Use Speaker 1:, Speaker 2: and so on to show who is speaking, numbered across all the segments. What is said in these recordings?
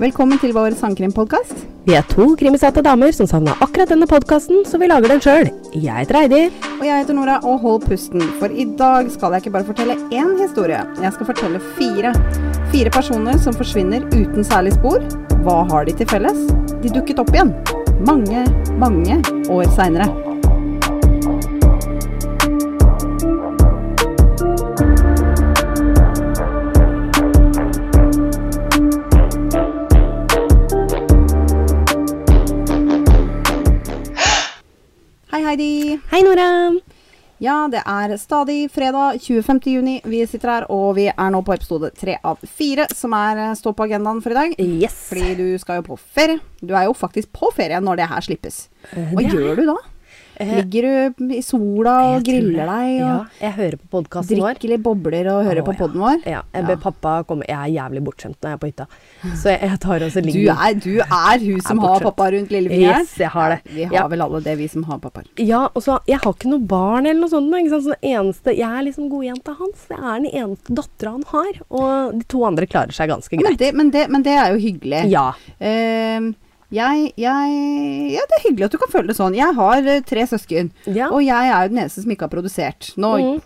Speaker 1: Velkommen til vår sangkrimpodkast.
Speaker 2: Vi er to krimisatte damer som savna akkurat denne podkasten, så vi lager den sjøl. Jeg heter Heidi.
Speaker 1: Og jeg heter Nora, og hold pusten, for i dag skal jeg ikke bare fortelle én historie. Jeg skal fortelle fire. Fire personer som forsvinner uten særlig spor. Hva har de til felles? De dukket opp igjen. Mange, mange år seinere. Hei,
Speaker 2: Nora.
Speaker 1: Ja, det er stadig fredag 25. juni. Vi sitter her, og vi er nå på episode tre av fire, som er eh, står på agendaen for i dag.
Speaker 2: Yes.
Speaker 1: Fordi du skal jo på ferie. Du er jo faktisk på ferie når det her slippes. Hva
Speaker 2: det
Speaker 1: gjør du da?
Speaker 2: Eh,
Speaker 1: Ligger du i sola og griller deg og
Speaker 2: Ja, jeg hører på podkasten vår.
Speaker 1: drikker litt bobler og hører
Speaker 2: Å,
Speaker 1: på
Speaker 2: poden
Speaker 1: podden vår?
Speaker 2: Ja, jeg ber pappa komme Jeg er jævlig bortskjemt når jeg er på hytta. Så jeg, jeg tar også
Speaker 1: Du
Speaker 2: ligger
Speaker 1: er, du er hun som
Speaker 2: Er
Speaker 1: har pappa rundt lillefingeren.
Speaker 2: Yes, jeg har det.
Speaker 1: Vi har
Speaker 2: Ja.
Speaker 1: vel alle det, vi som har pappaer.
Speaker 2: Ja, og så Jeg har ikke noe barn eller noe sånt. Ikke sant? Så eneste, jeg er liksom godjenta hans. Jeg er den eneste dattera han har. Og de to andre klarer seg ganske
Speaker 1: Men
Speaker 2: greit.
Speaker 1: det, men, det, men det er jo hyggelig.
Speaker 2: Ja.
Speaker 1: Ehm, jeg, jeg Ja, det er hyggelig at du kan føle det sånn. Jeg har eh, tre søsken,
Speaker 2: Ja.
Speaker 1: og jeg er jo den eneste som ikke har produsert. Nå
Speaker 2: Mm.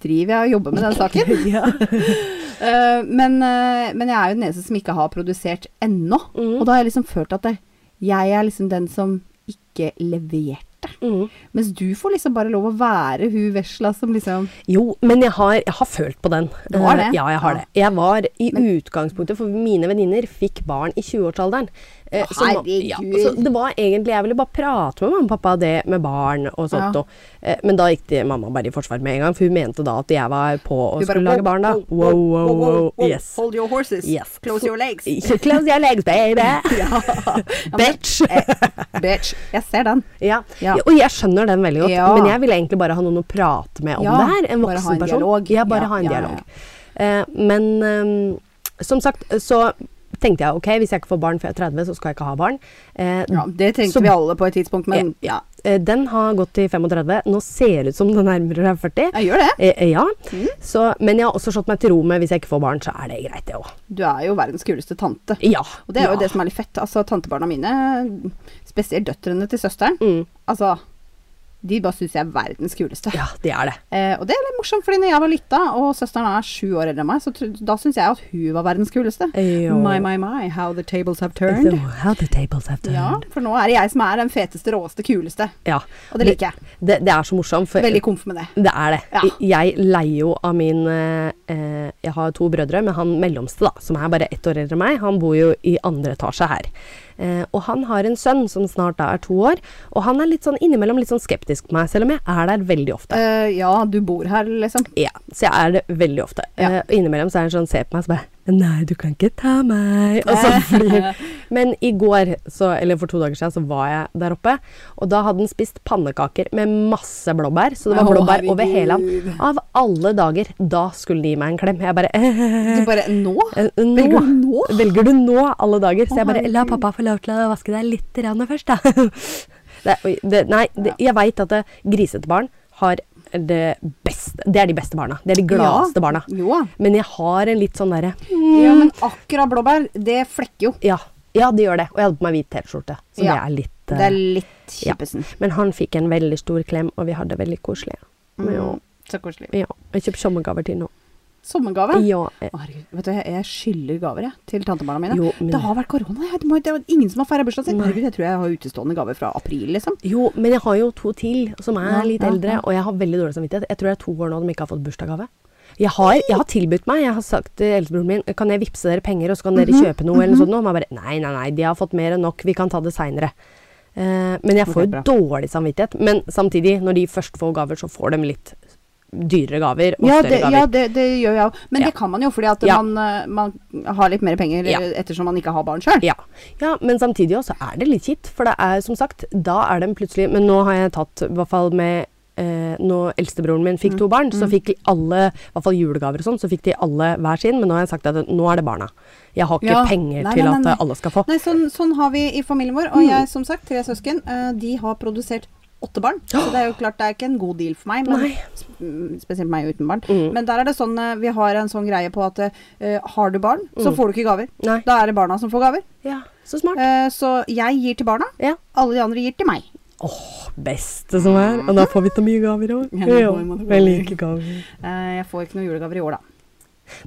Speaker 1: driver jeg og jobber med den saken.
Speaker 2: ja.
Speaker 1: uh, men, uh, men jeg er jo den eneste som ikke har produsert ennå.
Speaker 2: Mm.
Speaker 1: Og da har jeg liksom følt at det, jeg er liksom den som ikke leverte.
Speaker 2: Mm.
Speaker 1: Mens du får liksom bare lov å være hun vesla som liksom
Speaker 2: Jo, men jeg har, jeg har følt på den.
Speaker 1: Du har det?
Speaker 2: Ja, jeg har
Speaker 1: Ja.
Speaker 2: det. Jeg var i utgangspunktet, for mine venninner fikk barn i 20-årsalderen. Eh,
Speaker 1: Å,
Speaker 2: så. Ja, så det var egentlig Jeg ville bare prate med mamma og pappa det med barn og sånt.
Speaker 1: Ja.
Speaker 2: Og, eh, men da gikk de, mamma bare i forsvar med en gang, for hun mente da at jeg var på og
Speaker 1: bare,
Speaker 2: skulle lage barn da. Wow, wow, wow. Yes.
Speaker 1: Hold your horses.
Speaker 2: Yes.
Speaker 1: Close your legs.
Speaker 2: Close your legs, baby.
Speaker 1: Ja.
Speaker 2: Bitch.
Speaker 1: Eh, bitch. Jeg ser den.
Speaker 2: Ja.
Speaker 1: Ja.
Speaker 2: Og jeg skjønner den veldig godt, men jeg ville egentlig bare ha noen å prate med om det her. En voksen
Speaker 1: en
Speaker 2: person.
Speaker 1: dialog.
Speaker 2: Ja, bare ha en dialog. Eh, men um, som sagt, så tenkte jeg ok, hvis jeg ikke får barn før jeg er 30, så skal jeg ikke ha barn. Eh,
Speaker 1: Ja, det tenkte
Speaker 2: Så-
Speaker 1: vi alle på et tidspunkt, men ja.
Speaker 2: eh, den har gått til 35. Nå ser det ut som den nærmer seg 40.
Speaker 1: Jeg gjør det.
Speaker 2: Eh, eh, ja,
Speaker 1: Mm.
Speaker 2: så, men jeg har også slått meg til ro med hvis jeg ikke får barn, så er det greit, det òg.
Speaker 1: Du er jo verdens kuleste tante.
Speaker 2: Ja.
Speaker 1: Og det er
Speaker 2: ja.
Speaker 1: jo det som er litt fett. Altså, tantebarna mine, spesielt døtrene til søsteren,
Speaker 2: Mm,
Speaker 1: altså De bare syns jeg er verdens kuleste.
Speaker 2: ja, det er det.
Speaker 1: Eh, og det er litt morsomt, fordi når jeg var lita, og søsteren er sju år eldre enn meg, så da syns jeg at hun var verdens kuleste.
Speaker 2: Jo.
Speaker 1: My, my, my, how the tables have turned.
Speaker 2: So how the tables have turned.
Speaker 1: Ja, for nå er det jeg som er den feteste, råeste, kuleste.
Speaker 2: Ja.
Speaker 1: Og det liker jeg.
Speaker 2: Det, det er så morsomt.
Speaker 1: Veldig komf med det.
Speaker 2: Det er det.
Speaker 1: Ja.
Speaker 2: Jeg leier jo av min eh, eh, Jeg har to brødre, men han mellomste, da, som er bare ett år eldre enn meg, han bor jo i andre etasje her. Eh, og han har en sønn som snart da er to år, og han er litt sånn innimellom litt sånn skeptisk på meg, selv om jeg er der veldig ofte.
Speaker 1: Uh, ja, du bor her, liksom.
Speaker 2: Ja, så jeg er det veldig ofte.
Speaker 1: Ja.
Speaker 2: Eh, og innimellom så er han sånn, ser på meg så bare Nei, du kan ikke ta meg. Flyr Men i går, så, eller for to dager siden, så var jeg der oppe. Og da hadde han spist pannekaker med masse blåbær. Så det var
Speaker 1: blåbær
Speaker 2: blåbær over hele han. Av alle dager, da skulle de gi meg en klem. Jeg bare
Speaker 1: Du bare Nå?
Speaker 2: eh, nå,
Speaker 1: Velger du nå?
Speaker 2: Velger du nå, alle dager? Så jeg bare La pappa få lov til å vaske deg litt først, da. det, det, nei, det, jeg veit at det, grisete barn har det beste Det er de beste barna. Det er de gladeste barna.
Speaker 1: Jo.
Speaker 2: Men jeg har en litt sånn derre
Speaker 1: Ja, men akkurat blåbær, det flekker jo.
Speaker 2: ja, ja, det gjør det. Og jeg hadde på meg hvit T-skjorte, så
Speaker 1: Ja,
Speaker 2: det er litt
Speaker 1: Det er litt
Speaker 2: ja.
Speaker 1: kjippesen.
Speaker 2: Men han fikk en veldig stor klem, og vi hadde det veldig koselig.
Speaker 1: Mm.
Speaker 2: Ja.
Speaker 1: Så koselig.
Speaker 2: ja. Jeg kjøpte sommergaver til nå.
Speaker 1: Sommergave?
Speaker 2: Ja. eh,
Speaker 1: Å, herregud. Vet du, jeg, skylder gaver jeg, til tantebarna mine.
Speaker 2: Jo, men-
Speaker 1: Det har vært korona. Jeg, det, er ingen som har feira bursdagen sin. Herregud, jeg tror jeg har utestående gaver fra april, liksom.
Speaker 2: Jo, men jeg har jo to til som er
Speaker 1: Ja,
Speaker 2: litt
Speaker 1: ja,
Speaker 2: eldre, og jeg har veldig dårlig samvittighet. Jeg tror det er to år nå de ikke har fått bursdagsgave. Jeg har, jeg har tilbudt meg, jeg har sagt til eldstebroren min Kan jeg vippse dere penger, og så kan dere
Speaker 1: Mhm,
Speaker 2: kjøpe noe, eller noe sånt. Og han bare Nei, nei, nei, de har fått mer enn nok, vi kan ta det seinere. men jeg får jo dårlig samvittighet. Men samtidig, når de først får gaver, så får de litt dyrere gaver og
Speaker 1: Ja,
Speaker 2: større gaver.
Speaker 1: ja det, det gjør jeg òg. Men
Speaker 2: Ja.
Speaker 1: det kan man jo fordi at
Speaker 2: Ja.
Speaker 1: man, eh, man har litt mer penger ettersom man ikke har barn sjøl.
Speaker 2: Ja. ja, men samtidig også er det litt kjipt. For det er som sagt, da er den plutselig Men nå har jeg tatt, i hvert fall med eh, Når eldstebroren min fikk to barn, så
Speaker 1: mm.
Speaker 2: fikk alle, i hvert fall julegaver og sånn, så fikk de alle hver sin. Men nå har jeg sagt at nå er det barna. Jeg har ikke
Speaker 1: Ja.
Speaker 2: penger
Speaker 1: Nei,
Speaker 2: til
Speaker 1: nei,
Speaker 2: at
Speaker 1: nei,
Speaker 2: eh, alle skal få.
Speaker 1: Nei, sånn, sånn har vi i familien vår. Og
Speaker 2: Mm.
Speaker 1: jeg, som sagt, tre søsken. eh, de har produsert åtte barn. Så det er jo klart det er ikke en god deal for meg. Men, spesielt meg uten barn.
Speaker 2: Mm.
Speaker 1: Men der er det sånn eh, Vi har en sånn greie på at uh, har du barn, så
Speaker 2: Mm.
Speaker 1: får du ikke gaver.
Speaker 2: Nei.
Speaker 1: Da er det barna som får gaver.
Speaker 2: Ja, så smart.
Speaker 1: Uh, så jeg gir til barna.
Speaker 2: Ja.
Speaker 1: Alle de andre gir til meg.
Speaker 2: Åh, beste som er. Og da får vi så mye gaver òg.
Speaker 1: Ja,
Speaker 2: jeg liker gaver.
Speaker 1: Uh, jeg får ikke noen julegaver i år, da.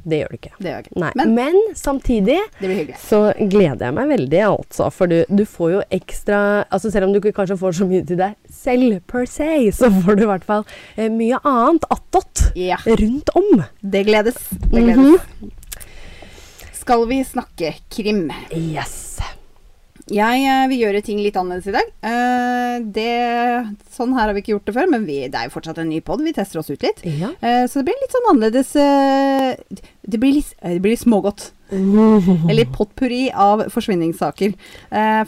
Speaker 2: Det gjør du ikke.
Speaker 1: Det gjør jeg ikke.
Speaker 2: Nei.
Speaker 1: Men
Speaker 2: Men, samtidig så gleder jeg meg veldig, altså. For du, du får jo ekstra altså Selv om du ikke kanskje får så mye til deg selv per se, så får du i hvert fall eh, mye annet attåt
Speaker 1: Ja.
Speaker 2: rundt om.
Speaker 1: Det gledes. Det gledes.
Speaker 2: Mhm.
Speaker 1: Skal vi snakke krim?
Speaker 2: Yes.
Speaker 1: Jeg eh, vil gjøre ting litt annerledes i dag. Eh, det, sånn her har vi ikke gjort det før, men vi, det er jo fortsatt en ny pod. Vi tester oss ut litt.
Speaker 2: Ja.
Speaker 1: Eh, så det blir litt sånn annerledes Det blir litt, det blir litt smågodt. Eller potpurri av forsvinningssaker.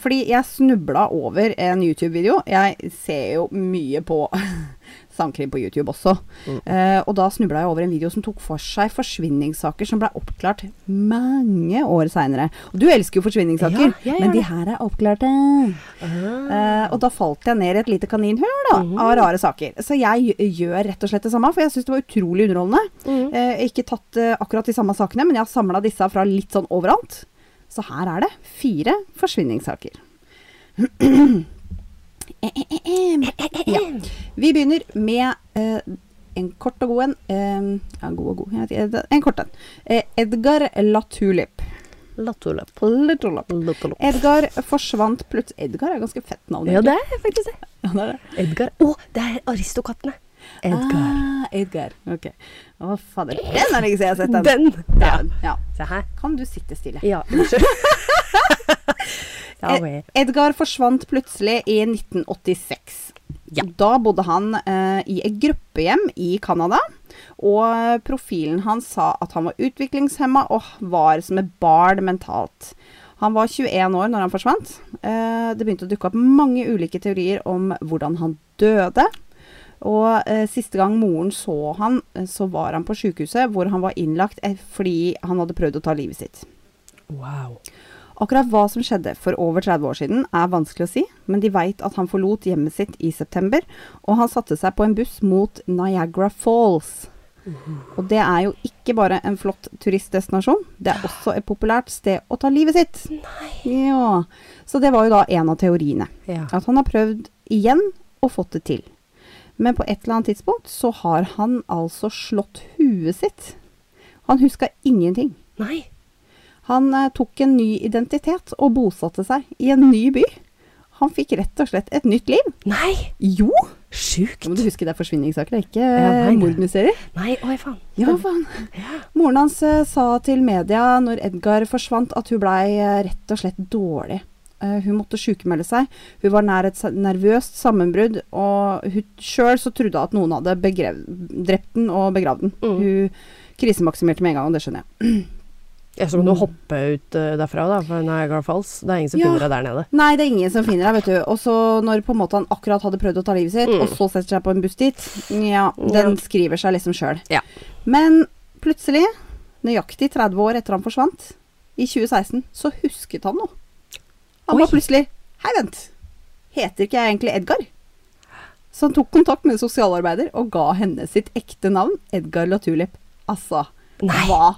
Speaker 1: Fordi jeg snubla over en YouTube-video. Jeg ser jo mye på sangkrim på YouTube også.
Speaker 2: Mm.
Speaker 1: Eh, og da snubla jeg over en video som tok for seg forsvinningssaker som ble oppklart mange år seinere. Og du elsker jo forsvinningssaker,
Speaker 2: Ja,
Speaker 1: men de her er oppklarte. Eh, og da falt jeg ned i et lite kaninhull da,
Speaker 2: Mhm.
Speaker 1: av rare saker. Så jeg gjør rett og slett det samme, for jeg syns det var utrolig underholdende.
Speaker 2: Mm.
Speaker 1: Eh, ikke tatt eh, akkurat de samme sakene, men jeg har samla disse fra litt sånn overalt. Så her er det fire forsvinningssaker. ja. Vi begynner med eh, en kort og god en. Eh, ja, god og god En kort en. Eh, Edgar Latulip. Latulip.
Speaker 2: Latulip.
Speaker 1: Edgar forsvant plutselig Edgar er ganske fett navn.
Speaker 2: Ja, det er faktisk det.
Speaker 1: Ja, det er det.
Speaker 2: Edgar. Å, det er Aristokattene. Edgar.
Speaker 1: Ah, Edgar. Ok. Å, fader. Den er jeg ikke jeg har sett den.
Speaker 2: Den. Ja.
Speaker 1: Ja. Kan du sitte stille?
Speaker 2: Ja, unnskyld.
Speaker 1: Ed- Edgar forsvant plutselig i 1986.
Speaker 2: Ja.
Speaker 1: Da bodde han eh, i et gruppehjem i Canada, og profilen hans sa at han var utviklingshemma og var som et barn mentalt. Han var 21 år når han forsvant. Eh, det begynte å dukke opp mange ulike teorier om hvordan han døde. Og eh, siste gang moren så han, eh, så var han på sykehuset hvor han var innlagt eh, fordi han hadde prøvd å ta livet sitt.
Speaker 2: Wow.
Speaker 1: Akkurat hva som skjedde for over 30 år siden er vanskelig å si, men de veit at han forlot hjemmet sitt i september, og han satte seg på en buss mot Niagara Falls. Og det er jo ikke bare en flott turistdestinasjon, det er også et populært sted å ta livet sitt. Nei. Ja. Så det var jo da en av teoriene.
Speaker 2: Ja.
Speaker 1: At han har prøvd igjen og fått det til. Men på et eller annet tidspunkt så har han altså slått huet sitt. Han huska ingenting.
Speaker 2: Nei.
Speaker 1: Han eh, tok en ny identitet og bosatte seg i en ny by. Han fikk rett og slett et nytt liv.
Speaker 2: Nei.
Speaker 1: Jo!
Speaker 2: Sjukt.
Speaker 1: Nå må du huske det er forsvinningssaker, det er ikke
Speaker 2: Ja,
Speaker 1: mordmysterier.
Speaker 2: Nei, oi faen.
Speaker 1: Ja, faen. Moren hans eh, sa til media når Edgar forsvant at hun blei eh, rett og slett dårlig. Hun måtte sjukmelde seg. Hun var nær et nervøst sammenbrudd, og hun sjøl så trodde at noen hadde drept den og begravd den.
Speaker 2: Mm.
Speaker 1: Hun krisemaksimerte med en gang, og det skjønner jeg.
Speaker 2: Ja, så må du hoppe ut eh, derfra, da, for Niagara Falls. Det er ingen som
Speaker 1: Ja.
Speaker 2: finner deg der nede.
Speaker 1: Nei, det er ingen som finner deg, vet du. Og så når på en måte han akkurat hadde prøvd å ta livet sitt,
Speaker 2: Mm.
Speaker 1: og så setter seg på en buss dit, ja, den skriver seg liksom sjøl.
Speaker 2: Ja.
Speaker 1: Men plutselig, nøyaktig 30 år etter han forsvant, i 2016, så husket han noe. Han
Speaker 2: Oi.
Speaker 1: var plutselig Hei, vent. Heter ikke jeg egentlig Edgar? Så han tok kontakt med en sosialarbeider og ga henne sitt ekte navn, Edgar Latulip. Altså,
Speaker 2: Nei.
Speaker 1: hva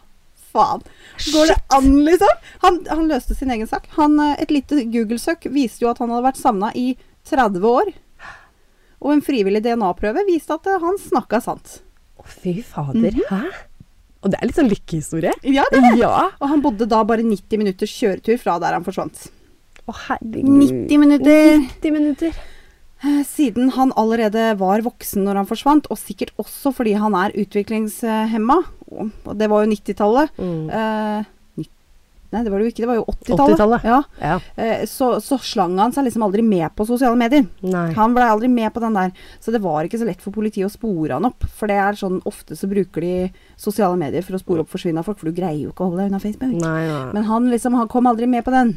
Speaker 1: faen? Går det an, liksom? Han, han løste sin egen sak. Han, eh, et lite Google-søk viste jo at han hadde vært savna i 30 år. Og en frivillig DNA-prøve viste at eh, han snakka sant.
Speaker 2: Å, fy fader. Hæ? Og det er litt sånn lykkehistorie.
Speaker 1: Ja, det er det.
Speaker 2: Ja.
Speaker 1: Og han bodde da bare 90 minutters kjøretur fra der han forsvant.
Speaker 2: Å, herregud.
Speaker 1: 90 minutter!
Speaker 2: 90 minutter.
Speaker 1: Eh, Siden han allerede var voksen når han forsvant, og sikkert også fordi han er utviklingshemma, og og det var jo 90-tallet
Speaker 2: Mm.
Speaker 1: Nei, det var det jo ikke, det var jo 80-tallet.
Speaker 2: 80-tallet.
Speaker 1: ja,
Speaker 2: Ja.
Speaker 1: eh, så, så slang han seg liksom aldri med på sosiale medier.
Speaker 2: Nei.
Speaker 1: Han blei aldri med på den der, så det var ikke så lett for politiet å spore han opp. For det er sånn, ofte så bruker de sosiale medier for å spore opp forsvinna folk, for du greier jo ikke å holde deg unna Facebook.
Speaker 2: Nei.
Speaker 1: Men han liksom, han kom aldri med på den.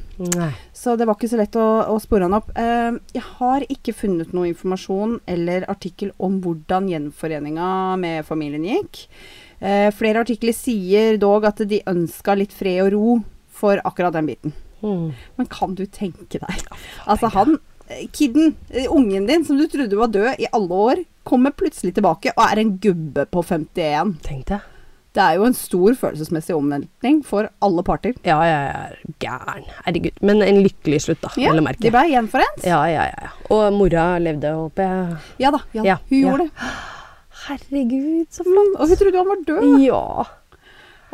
Speaker 1: Så det var ikke så lett å, å spore han opp. Eh, jeg har ikke funnet noe informasjon eller artikkel om hvordan gjenforeninga med familien gikk. Eh, flere artikler sier dog at de ønska litt fred og ro for akkurat den biten.
Speaker 2: Mm.
Speaker 1: Men kan du tenke deg Altså, han kiden, kidden, eh, ungen din, som du trodde var død i alle år, kommer plutselig tilbake og er en gubbe på 51.
Speaker 2: Tenk det.
Speaker 1: Det er jo en stor følelsesmessig omveltning for alle parter.
Speaker 2: Ja, jeg er gæren. Herregud. Men en lykkelig slutt, da.
Speaker 1: Ja, de ble gjenforent.
Speaker 2: Ja, ja, ja. Og mora levde, håper jeg.
Speaker 1: Ja da, ja.
Speaker 2: Ja,
Speaker 1: hun
Speaker 2: ja.
Speaker 1: gjorde det.
Speaker 2: Herregud, så
Speaker 1: flott. Og hun trodde han var død.
Speaker 2: Ja.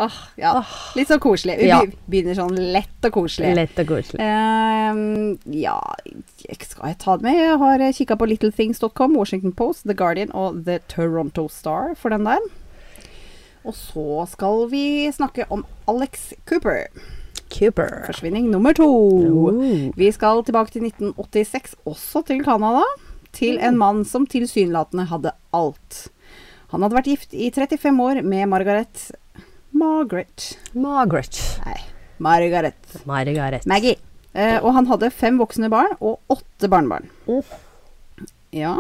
Speaker 1: Ah, ja. Litt sånn koselig. Vi
Speaker 2: Ja.
Speaker 1: begynner sånn lett og koselig.
Speaker 2: Lett og koselig.
Speaker 1: Ehm, ja, skal jeg ta det med? Jeg har kikka på littlethings.com, Washington Post, The Guardian og The Toronto Star for den der. Og så skal vi snakke om Alex Cooper.
Speaker 2: Cooper.
Speaker 1: Forsvinning nummer to.
Speaker 2: Oh.
Speaker 1: Vi skal tilbake til 1986, også til Canada. Til en mann som tilsynelatende hadde alt. Han hadde vært gift i 35 år med Margaret Margaret.
Speaker 2: Margaret.
Speaker 1: Nei, Margaret.
Speaker 2: Margaret.
Speaker 1: Maggie. Eh, og han hadde fem voksne barn og åtte barnebarn.
Speaker 2: Oh.
Speaker 1: Ja.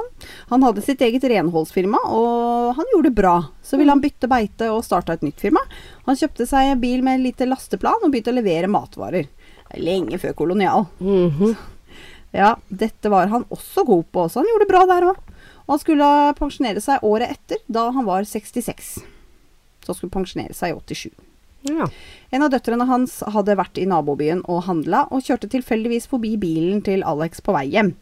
Speaker 1: Han hadde sitt eget renholdsfirma, og han gjorde det bra. Så ville han bytte beite og starta et nytt firma. Han kjøpte seg en bil med en lite lasteplan og begynte å levere matvarer. Lenge før kolonial.
Speaker 2: Mhm.
Speaker 1: Ja, dette var han også god på, så han gjorde det bra der òg. Og han skulle pensjonere seg året etter, da han var 66. Så skulle pensjonere seg i 87.
Speaker 2: Ja.
Speaker 1: En av døtrene hans hadde vært i nabobyen og handla, og kjørte tilfeldigvis forbi bilen til Alex på vei hjem.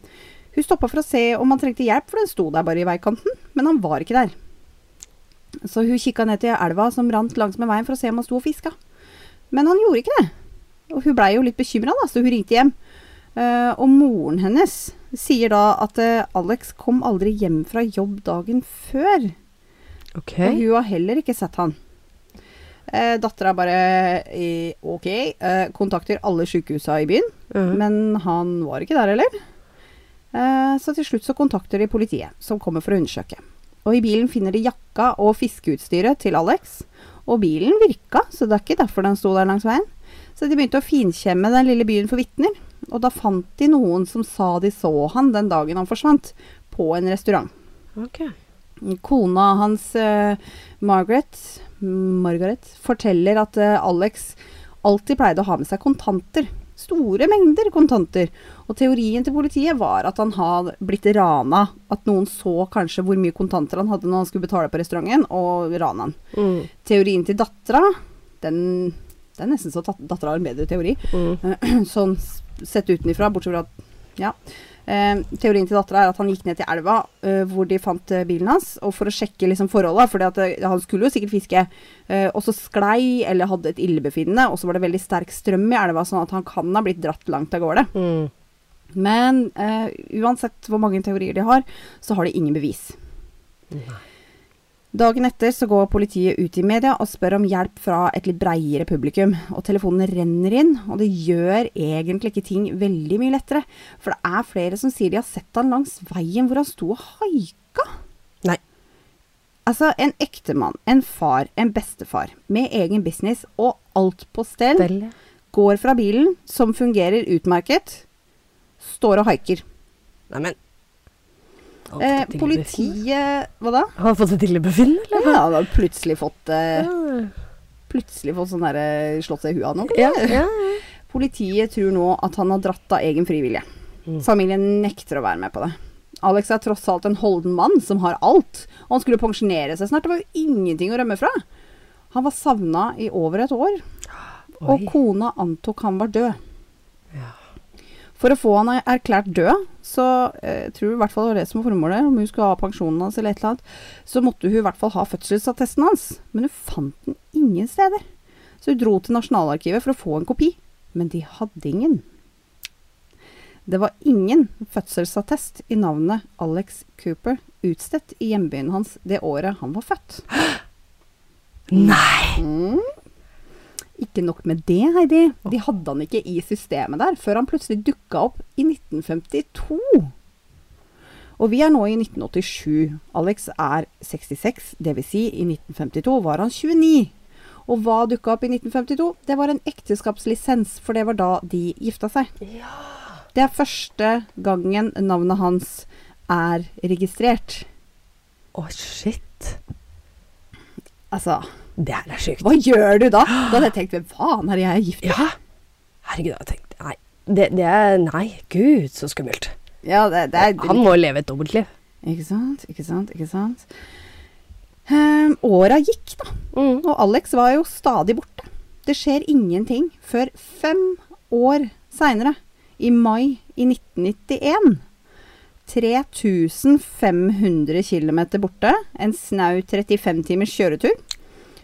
Speaker 1: Hun stoppa for å se om han trengte hjelp, for den sto der bare i veikanten, men han var ikke der. Så hun kikka ned til elva som rant langsmed veien for å se om han sto og fiska. Men han gjorde ikke det. Og hun blei jo litt bekymra, da, så hun ringte hjem. Eh, og moren hennes sier da at eh, Alex kom aldri hjem fra jobb dagen før.
Speaker 2: Ok.
Speaker 1: Og hun har heller ikke sett han. Eh, Dattera bare eh, ok, eh, kontakter alle sykehusa i byen,
Speaker 2: Mhm.
Speaker 1: men han var ikke der heller. Eh, så til slutt så kontakter de politiet, som kommer for å undersøke. Og i bilen finner de jakka og fiskeutstyret til Alex. Og bilen virka, så det er ikke derfor den sto der langs veien. Så de begynte å finkjemme den lille byen for vitner. Og da fant de noen som sa de så han den dagen han forsvant, på en restaurant.
Speaker 2: Ok.
Speaker 1: Kona hans, uh, Margaret, Margaret, forteller at uh, Alex alltid pleide å ha med seg kontanter. Store mengder kontanter. Og teorien til politiet var at han hadde blitt rana. At noen så kanskje hvor mye kontanter han hadde når han skulle betale på restauranten, og rana han.
Speaker 2: Mm.
Speaker 1: Teorien til dattera, den Det er nesten så dat- dattera har en bedre teori
Speaker 2: Mm.
Speaker 1: sånn sett utenifra, bortsett fra at Ja. Eh, teorien til dattera er at han gikk ned til elva eh, hvor de fant eh, bilen hans, og for å sjekke liksom forholda, for han skulle jo sikkert fiske, eh, og så sklei eller hadde et illebefinnende, og så var det veldig sterk strøm i elva, sånn at han kan ha blitt dratt langt av gårde.
Speaker 2: Mm.
Speaker 1: Men eh, uansett hvor mange teorier de har, så har de ingen bevis. Dagen etter så går politiet ut i media og spør om hjelp fra et litt breiere publikum. Og telefonene renner inn, og det gjør egentlig ikke ting veldig mye lettere. For det er flere som sier de har sett han langs veien hvor han sto og haika.
Speaker 2: Nei.
Speaker 1: Altså, en ektemann, en far, en bestefar med egen business og alt på stell,
Speaker 2: Stell.
Speaker 1: går fra bilen, som fungerer utmerket, står og haiker.
Speaker 2: Neimen.
Speaker 1: Eh, politiet Hva da?
Speaker 2: Har han fått et illebefinnende,
Speaker 1: Ja,
Speaker 2: eller?
Speaker 1: han har plutselig fått eh,
Speaker 2: Ja.
Speaker 1: Plutselig fått sånn derre slått seg i huet av noe.
Speaker 2: Ja, ja.
Speaker 1: Politiet tror nå at han har dratt av egen frivillige.
Speaker 2: Mm.
Speaker 1: Familien nekter å være med på det. Alex er tross alt en holden mann som har alt, og han skulle pensjonere seg snart. Det var jo ingenting å rømme fra. Han var savna i over et år, og kona antok han var død. For å få han erklært død, så jeg tror i hvert fall det var det som var formålet, om hun skulle ha pensjonen hans eller et eller annet, så måtte hun i hvert fall ha fødselsattesten hans. Men hun fant den ingen steder. Så hun dro til Nasjonalarkivet for å få en kopi, men de hadde ingen. Det var ingen fødselsattest i navnet Alex Cooper utstedt i hjembyen hans det året han var født.
Speaker 2: Nei!
Speaker 1: Mm. Ikke nok med det, Heidi. De hadde han ikke i systemet der før han plutselig dukka opp i 1952. Og vi er nå i 1987. Alex er 66, dvs. Si, i 1952 var han 29. Og hva dukka opp i 1952? Det var en ekteskapslisens, for det var da de gifta seg. Ja. Det er første gangen navnet hans er registrert.
Speaker 2: Å, shit.
Speaker 1: Altså,
Speaker 2: Det her er sjukt.
Speaker 1: hva gjør du da? Da hadde jeg tenkt, hvem faen er jeg gift med?
Speaker 2: Ja. Herregud, jeg tenkte, tenkt Nei. Det, det er Nei, gud, så skummelt.
Speaker 1: Ja, det, det er
Speaker 2: Han må leve et dobbeltliv.
Speaker 1: Ikke sant, ikke sant, ikke sant. Um, åra gikk, da.
Speaker 2: Mm.
Speaker 1: Og Alex var jo stadig borte. Det skjer ingenting før fem år seinere, i mai i 1991. 3500 km borte, en snau 35 timers kjøretur,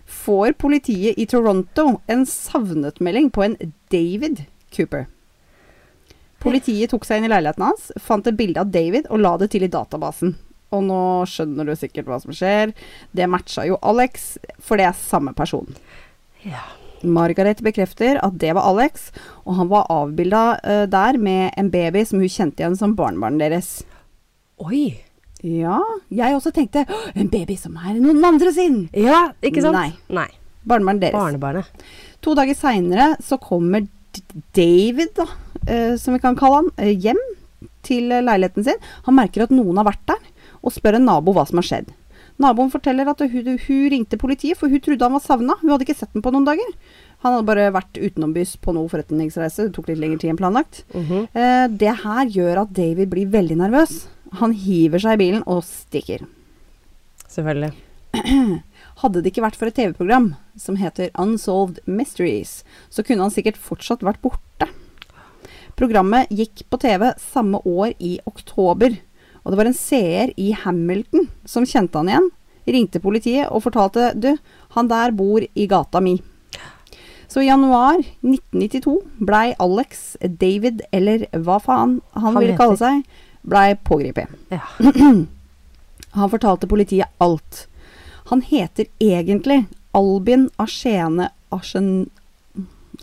Speaker 1: får politiet i Toronto en savnetmelding på en David Cooper. Politiet tok seg inn i leiligheten hans, fant et bilde av David og la det til i databasen. Og nå skjønner du sikkert hva som skjer. Det matcha jo Alex, for det er samme person.
Speaker 2: Ja.
Speaker 1: Margaret bekrefter at det var Alex, og han var avbilda uh, der med en baby som hun kjente igjen som barnebarnet deres.
Speaker 2: Oi.
Speaker 1: Ja, jeg også tenkte en baby som er noen andre sin!
Speaker 2: Ja, ikke sant?
Speaker 1: Nei.
Speaker 2: Nei.
Speaker 1: Barnebarnet deres.
Speaker 2: Barnebarnet.
Speaker 1: To dager seinere så kommer David, da, eh, som vi kan kalle han, eh, hjem til eh, leiligheten sin. Han merker at noen har vært der, og spør en nabo hva som har skjedd. Naboen forteller at hun, hun ringte politiet, for hun trodde han var savna. Hun hadde ikke sett ham på noen dager. Han hadde bare vært utenombys på noe forretningsreise. Det tok litt lengre tid enn planlagt.
Speaker 2: Mhm.
Speaker 1: Eh, det her gjør at David blir veldig nervøs. Han hiver seg i bilen og stikker.
Speaker 2: Selvfølgelig.
Speaker 1: Hadde det ikke vært for et TV-program som heter Unsolved Mysteries, så kunne han sikkert fortsatt vært borte. Programmet gikk på TV samme år i oktober, og det var en seer i Hamilton som kjente han igjen, ringte politiet og fortalte du, han der bor i gata mi. Så i januar 1992 blei Alex, David eller hva faen han,
Speaker 2: Han
Speaker 1: ville kalle seg, blei pågrepet.
Speaker 2: Ja.
Speaker 1: Han fortalte politiet alt. Han heter egentlig Albin Askjene Asjen...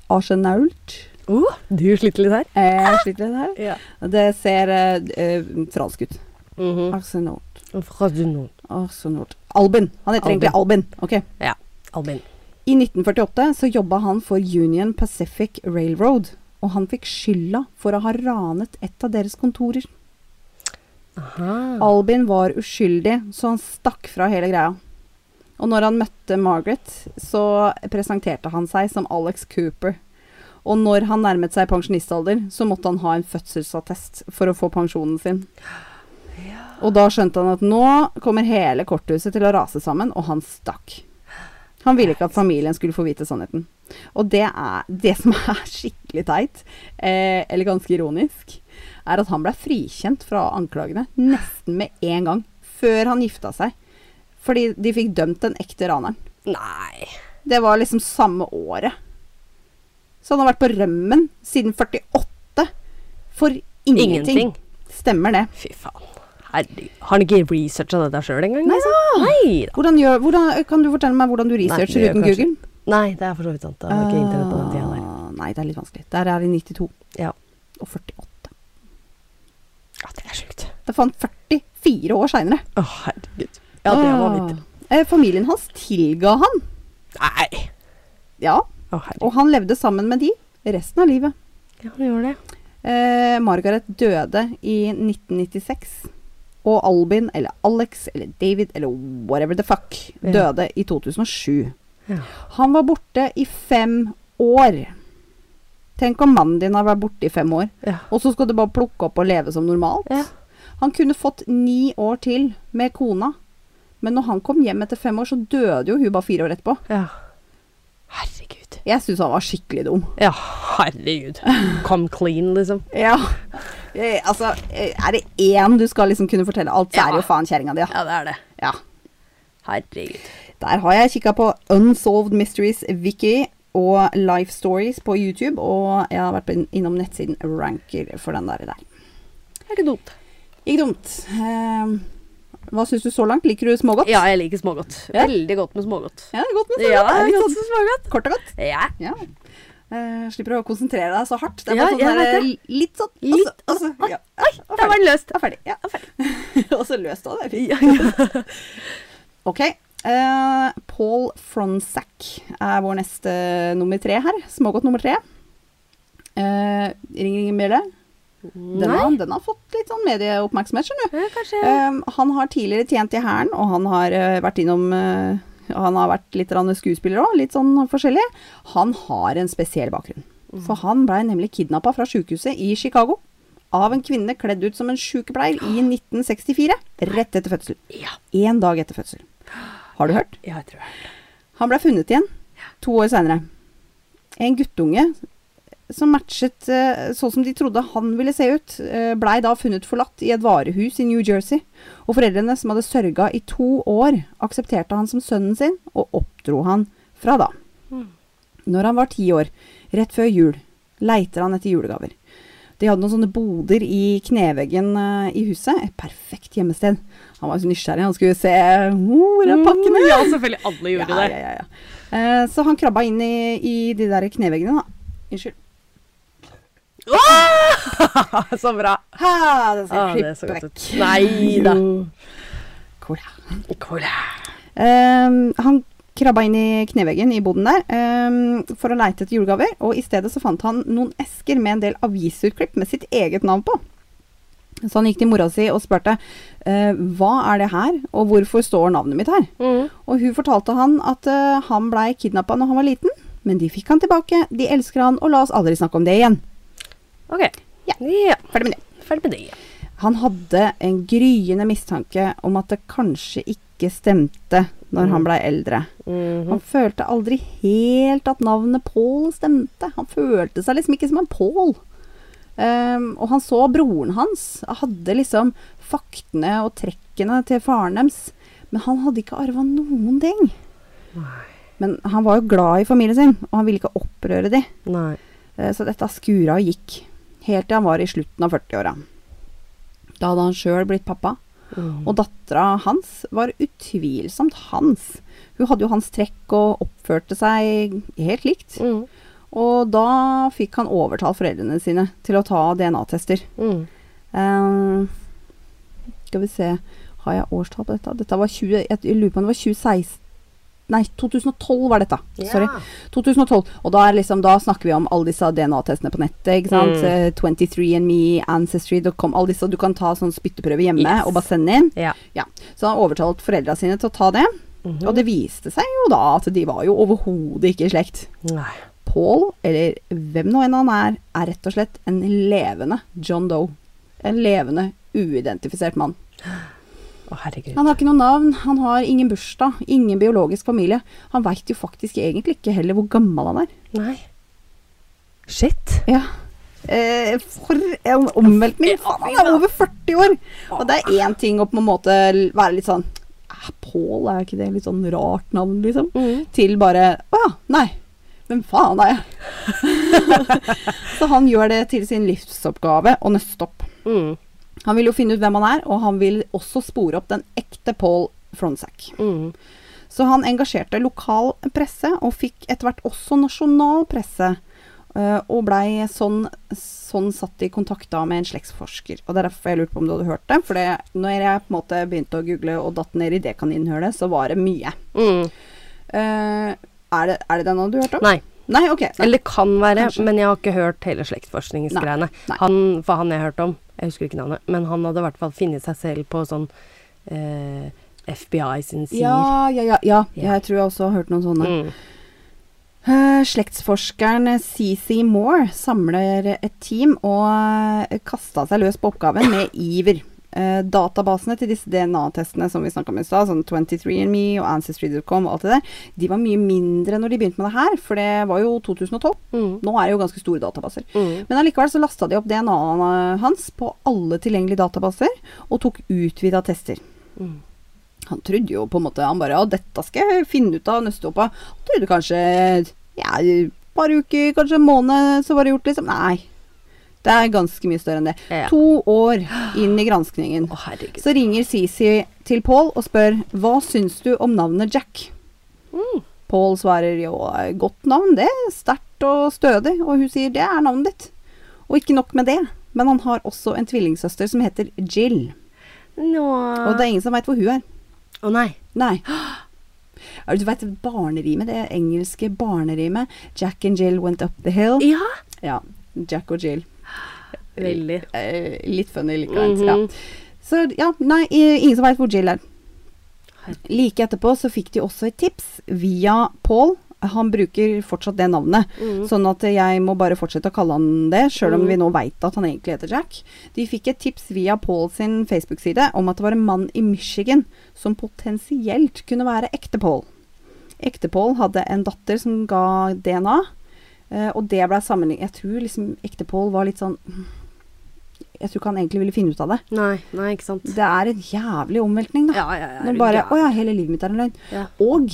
Speaker 1: Asjenault.
Speaker 2: Uh, du sliter litt her.
Speaker 1: Jeg sliter litt her.
Speaker 2: Ja.
Speaker 1: Det ser eh, eh, fransk ut.
Speaker 2: Mm -hmm.
Speaker 1: Arsenault. Albin. Han heter egentlig Albin. Ok.
Speaker 2: Ja. Albin.
Speaker 1: I 1948 så jobba han for Union Pacific Railroad, og han fikk skylda for å ha ranet et av deres kontorer.
Speaker 2: Aha.
Speaker 1: Albin var uskyldig, så han stakk fra hele greia. Og når han møtte Margaret, så presenterte han seg som Alex Cooper. Og når han nærmet seg pensjonistalder, så måtte han ha en fødselsattest for å få pensjonen sin. Og da skjønte han at nå kommer hele korthuset til å rase sammen, og han stakk. Han ville ikke at familien skulle få vite sannheten. Og det er det som er skikkelig teit, eh, eller ganske ironisk, er at han ble frikjent fra anklagene nesten med en gang, før han gifta seg. Fordi de fikk dømt den ekte raneren.
Speaker 2: Nei.
Speaker 1: Det var liksom samme året. Så han har vært på rømmen siden 48 for ingenting.
Speaker 2: Ingenting.
Speaker 1: Stemmer det.
Speaker 2: Fy faen. Herregud. Har han ikke researcha dette sjøl engang?
Speaker 1: Nei
Speaker 2: liksom? Nei da.
Speaker 1: Hvordan gjør, hvordan, kan du fortelle meg hvordan du researcher
Speaker 2: Nei,
Speaker 1: uten Google?
Speaker 2: Nei, det er for så vidt sant. Det var ikke internett på den tida der.
Speaker 1: Ah, Nei, det er litt vanskelig. Der er vi 92
Speaker 2: Ja.
Speaker 1: og 48.
Speaker 2: ja, det er sjukt.
Speaker 1: Det fant 44 år seinere.
Speaker 2: Å, herregud. Ja, det var vidt.
Speaker 1: Eh, familien hans tilga han.
Speaker 2: Nei.
Speaker 1: Ja,
Speaker 2: Oh,
Speaker 1: og han levde sammen med de resten av livet.
Speaker 2: Ja, han gjorde det.
Speaker 1: Eh, Margaret døde i 1996. Og Albin, eller Alex, eller David, eller whatever the fuck,
Speaker 2: Ja.
Speaker 1: døde i 2007.
Speaker 2: Ja.
Speaker 1: Han var borte i fem år. Tenk om mannen din har vært borte i fem år,
Speaker 2: Ja.
Speaker 1: og så skal du bare plukke opp og leve som normalt.
Speaker 2: Ja.
Speaker 1: Han kunne fått ni år til med kona, men når han kom hjem etter fem år, så døde jo hun bare fire år etterpå.
Speaker 2: ja. Herregud.
Speaker 1: Jeg syns han var skikkelig dum.
Speaker 2: Ja, herregud. Come clean, liksom.
Speaker 1: Ja. Eh, altså, eh, er det én du skal liksom kunne fortelle alt, så er det jo faen kjerringa di, ja.
Speaker 2: Ja, det er det.
Speaker 1: ja.
Speaker 2: Herregud.
Speaker 1: Der har jeg kikka på Unsolved Mysteries Wiki og Life Stories på YouTube, og jeg har vært inn- innom nettsiden Ranker for den der.
Speaker 2: Det er ikke dumt.
Speaker 1: Ikke dumt. Eh, hva syns du så langt? Liker du smågodt?
Speaker 2: Ja, jeg liker smågodt.
Speaker 1: Ja.
Speaker 2: Veldig godt med smågodt.
Speaker 1: Ja, det godt med smågodt.
Speaker 2: Ja, godt med smågodt.
Speaker 1: kort og godt.
Speaker 2: Ja.
Speaker 1: Ja. Uh, slipper å konsentrere deg så hardt. Det er
Speaker 2: Ja,
Speaker 1: sånn der,
Speaker 2: vet
Speaker 1: litt sånn
Speaker 2: Litt,
Speaker 1: altså, altså, ja,
Speaker 2: Oi, der var den løst.
Speaker 1: Og ferdig. Ja, ferdig. og så løst òg, det er fint. Ok. Eh, Paul Fronsack er vår neste nummer tre her. Smågodt nummer tre. Uh, ring, ring, bjelle. Den, har- den har fått litt sånn medieoppmerksomhet, skjønner du. Eh, han har tidligere tjent i Hæren, og han har eh, vært innom eh, Han har vært litt skuespiller òg, litt sånn forskjellig. Han har en spesiell bakgrunn. For han blei nemlig kidnappa fra sjukehuset i Chicago av en kvinne kledd ut som en sykepleier i 1964. Rett etter fødsel.
Speaker 2: Ja.
Speaker 1: Én dag etter fødsel. Har du hørt?
Speaker 2: Ja, jeg tror jeg.
Speaker 1: Han ble funnet igjen to år seinere. En guttunge som matchet eh, sånn som de trodde han ville se ut, uh, blei da funnet forlatt i et varehus i New Jersey. Og foreldrene, som hadde sørga i to år, aksepterte han som sønnen sin, og oppdro han fra da.
Speaker 2: Mm.
Speaker 1: Når han var ti år, rett før jul, leiter han etter julegaver. De hadde noen sånne boder i kneveggen eh, i huset. Et perfekt gjemmested. Han var så nysgjerrig. Han skulle se hvor er pakkene
Speaker 2: Ja, selvfølgelig. Alle gjorde
Speaker 1: ja,
Speaker 2: det.
Speaker 1: ja, ja, ja. Eh, så han krabba inn i, i de der kneveggene, da. Unnskyld.
Speaker 2: så bra.
Speaker 1: Ha, det ser
Speaker 2: Ah, det er så godt ut. Nei da.
Speaker 1: Cola.
Speaker 2: Cola.
Speaker 1: Ehm, han krabba inn i kneveggen i boden der ehm, for å leite etter julegaver, og i stedet så fant han noen esker med en del avisutklipp med sitt eget navn på. Så han gikk til mora si og spurte eh, hva er det her, og hvorfor står navnet mitt her?
Speaker 2: Mm.
Speaker 1: Og hun fortalte han at eh, han blei kidnappa når han var liten, men de fikk han tilbake, de elsker han, og la oss aldri snakke om det igjen.
Speaker 2: Ok.
Speaker 1: Ja.
Speaker 2: ja.
Speaker 1: Ferdig med det.
Speaker 2: Ferdig med det.
Speaker 1: Han hadde en gryende mistanke om at det kanskje ikke stemte når han blei eldre.
Speaker 2: Mhm.
Speaker 1: Han følte aldri helt at navnet Paul stemte. Han følte seg liksom ikke som en Paul. Ehm, og han så broren hans hadde liksom faktene og trekkene til faren deres, men han hadde ikke arva noen ting. Nei. Men han var jo glad i familien sin, og han ville ikke opprøre de.
Speaker 2: Nei.
Speaker 1: Uh, Så dette skura og gikk, helt til han var i slutten av 40-åra. Da hadde han sjøl blitt pappa,
Speaker 2: Mm.
Speaker 1: og dattera hans var utvilsomt hans. Hun hadde jo hans trekk og oppførte seg helt likt.
Speaker 2: Mm.
Speaker 1: Og da fikk han overtalt foreldrene sine til å ta DNA-tester.
Speaker 2: Mm.
Speaker 1: Um, skal vi se Har jeg årstall på dette? Dette var 20, jeg lurer på om det var 2016 Nei, 2012 var dette. Sorry. 2012. Og da, liksom, da snakker vi om alle disse DNA-testene på nettet. ikke sant?
Speaker 2: Mm.
Speaker 1: Eh, 23andMe, Ancestry.com, alle disse. Du kan ta sånn spytteprøve hjemme
Speaker 2: Yes.
Speaker 1: og bare sende inn.
Speaker 2: Ja.
Speaker 1: Så han overtalte foreldra sine til å ta det.
Speaker 2: Mhm.
Speaker 1: Og det viste seg jo da at de var jo overhodet ikke i slekt.
Speaker 2: Nei.
Speaker 1: Paul, eller hvem nå enn han er, er rett og slett en levende John Doe. En levende, uidentifisert mann.
Speaker 2: Å, herregud.
Speaker 1: Han har ikke noe navn, han har ingen bursdag, ingen biologisk familie. Han veit jo faktisk egentlig ikke heller hvor gammel han er.
Speaker 2: Nei. Shit.
Speaker 1: Ja. Eh, for en omveltning! Faen, han er over 40 år! Og det er én ting å på en måte være litt sånn Pål, Paul, er ikke det litt sånn rart navn, liksom?
Speaker 2: Mm.
Speaker 1: Til bare Å ja, nei. Hvem faen er jeg? Så han gjør det til sin livsoppgave å nøste opp.
Speaker 2: Mm.
Speaker 1: Han vil jo finne ut hvem han er, og han vil også spore opp den ekte Paul Fronsack.
Speaker 2: Mm.
Speaker 1: Så han engasjerte lokal presse, og fikk etter hvert også nasjonal presse. eh, og blei sånn, sånn satt i kontakt da med en slektsforsker. Og det er derfor jeg lurte på om du hadde hørt det. For det, når jeg på en måte begynte å google og datt ned i det kaninhølet, så var det mye.
Speaker 2: Mm.
Speaker 1: Eh, er, det, er det den du hørte om?
Speaker 2: Nei.
Speaker 1: Nei, ok. Nei.
Speaker 2: Eller kan være,
Speaker 1: Kanskje.
Speaker 2: men jeg har ikke hørt hele slektsforskningsgreiene. Han, for han jeg hørte om, jeg husker ikke navnet, men han hadde i hvert fall funnet seg selv på sånn eh, FBI sin sider.
Speaker 1: Ja, ja, ja, ja.
Speaker 2: Ja.
Speaker 1: Jeg tror jeg også har hørt noen sånne.
Speaker 2: Mm.
Speaker 1: Uh, slektsforskeren CC Moore samler et team og uh, kasta seg løs på oppgaven med iver. Eh, databasene til disse DNA-testene som vi snakka om i stad, sånn 23andMe og Ancestry.com og alt det der, de var mye mindre når de begynte med det her, for det var jo 2012.
Speaker 2: Mm.
Speaker 1: Nå er det jo ganske store databaser.
Speaker 2: Mm.
Speaker 1: Men allikevel så lasta de opp DNA-et hans på alle tilgjengelige databaser, og tok utvida tester.
Speaker 2: Mm.
Speaker 1: Han trodde jo på en måte Han bare 'Å, dette skal jeg finne ut av nøste opp av. Han trodde kanskje Ja, et par uker, kanskje en måned, så var det gjort, liksom. Nei. Det er ganske mye større enn det.
Speaker 2: Ja.
Speaker 1: To år inn i granskningen.
Speaker 2: Oh.
Speaker 1: Så ringer Sisi til Paul og spør hva syns du om navnet Jack.
Speaker 2: Mm.
Speaker 1: Paul svarer jo godt navn, det. Sterkt og stødig. Og hun sier det er navnet ditt. Og ikke nok med det, men han har også en tvillingsøster som heter Jill.
Speaker 2: No.
Speaker 1: Og det er ingen som veit hvor hun er.
Speaker 2: Å nei.
Speaker 1: Nei. Du veit barnerimet, det engelske barnerimet. Jack and Jill went up the hill.
Speaker 2: Ja.
Speaker 1: Ja. Jack og Jill.
Speaker 2: Veldig.
Speaker 1: Eh, litt funny likevel.
Speaker 2: Mhm.
Speaker 1: ja. Så ja, nei, ingen som veit hvor Jill er. Like etterpå så fikk de også et tips via Paul Han bruker fortsatt det navnet.
Speaker 2: Mm.
Speaker 1: Sånn at jeg må bare fortsette å kalle han det, sjøl om
Speaker 2: Mm.
Speaker 1: vi nå veit at han egentlig heter Jack. De fikk et tips via Paul sin Facebook-side om at det var en mann i Michigan som potensielt kunne være ekte Paul. Ekte Paul hadde en datter som ga DNA, eh, og det ble sammenlignet Jeg tror liksom ekte Paul var litt sånn Jeg tror ikke han egentlig ville finne ut av det.
Speaker 2: Nei, nei, ikke sant.
Speaker 1: Det er en jævlig omveltning, da.
Speaker 2: Ja, ja, ja.
Speaker 1: Når bare Å ja, hele livet mitt er en løgn.
Speaker 2: Ja.
Speaker 1: Og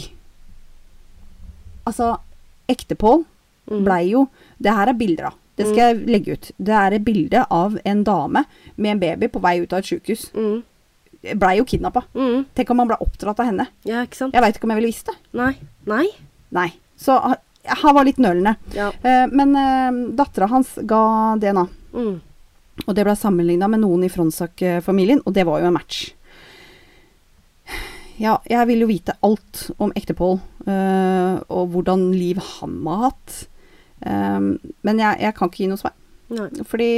Speaker 1: altså Ekte-Pål
Speaker 2: Mm.
Speaker 1: blei jo Det her er bilder, da. Det skal jeg legge ut. Det er et bilde av en dame med en baby på vei ut av et sjukehus.
Speaker 2: Mm.
Speaker 1: Blei jo kidnappa.
Speaker 2: Mm.
Speaker 1: Tenk om han ble oppdratt av henne.
Speaker 2: Ja, ikke sant.
Speaker 1: Jeg veit ikke om jeg ville visst det.
Speaker 2: Nei. Nei.
Speaker 1: Nei. Så ha- han var litt nølende.
Speaker 2: Ja.
Speaker 1: Eh, men eh, dattera hans ga DNA.
Speaker 2: Mm.
Speaker 1: Og det ble sammenligna med noen i Fronsak-familien, og det var jo en match. Ja, jeg vil jo vite alt om Ektepål, øh, og hvordan liv han har hatt. Um, men jeg, jeg kan ikke gi noe svar.
Speaker 2: Nei.
Speaker 1: Fordi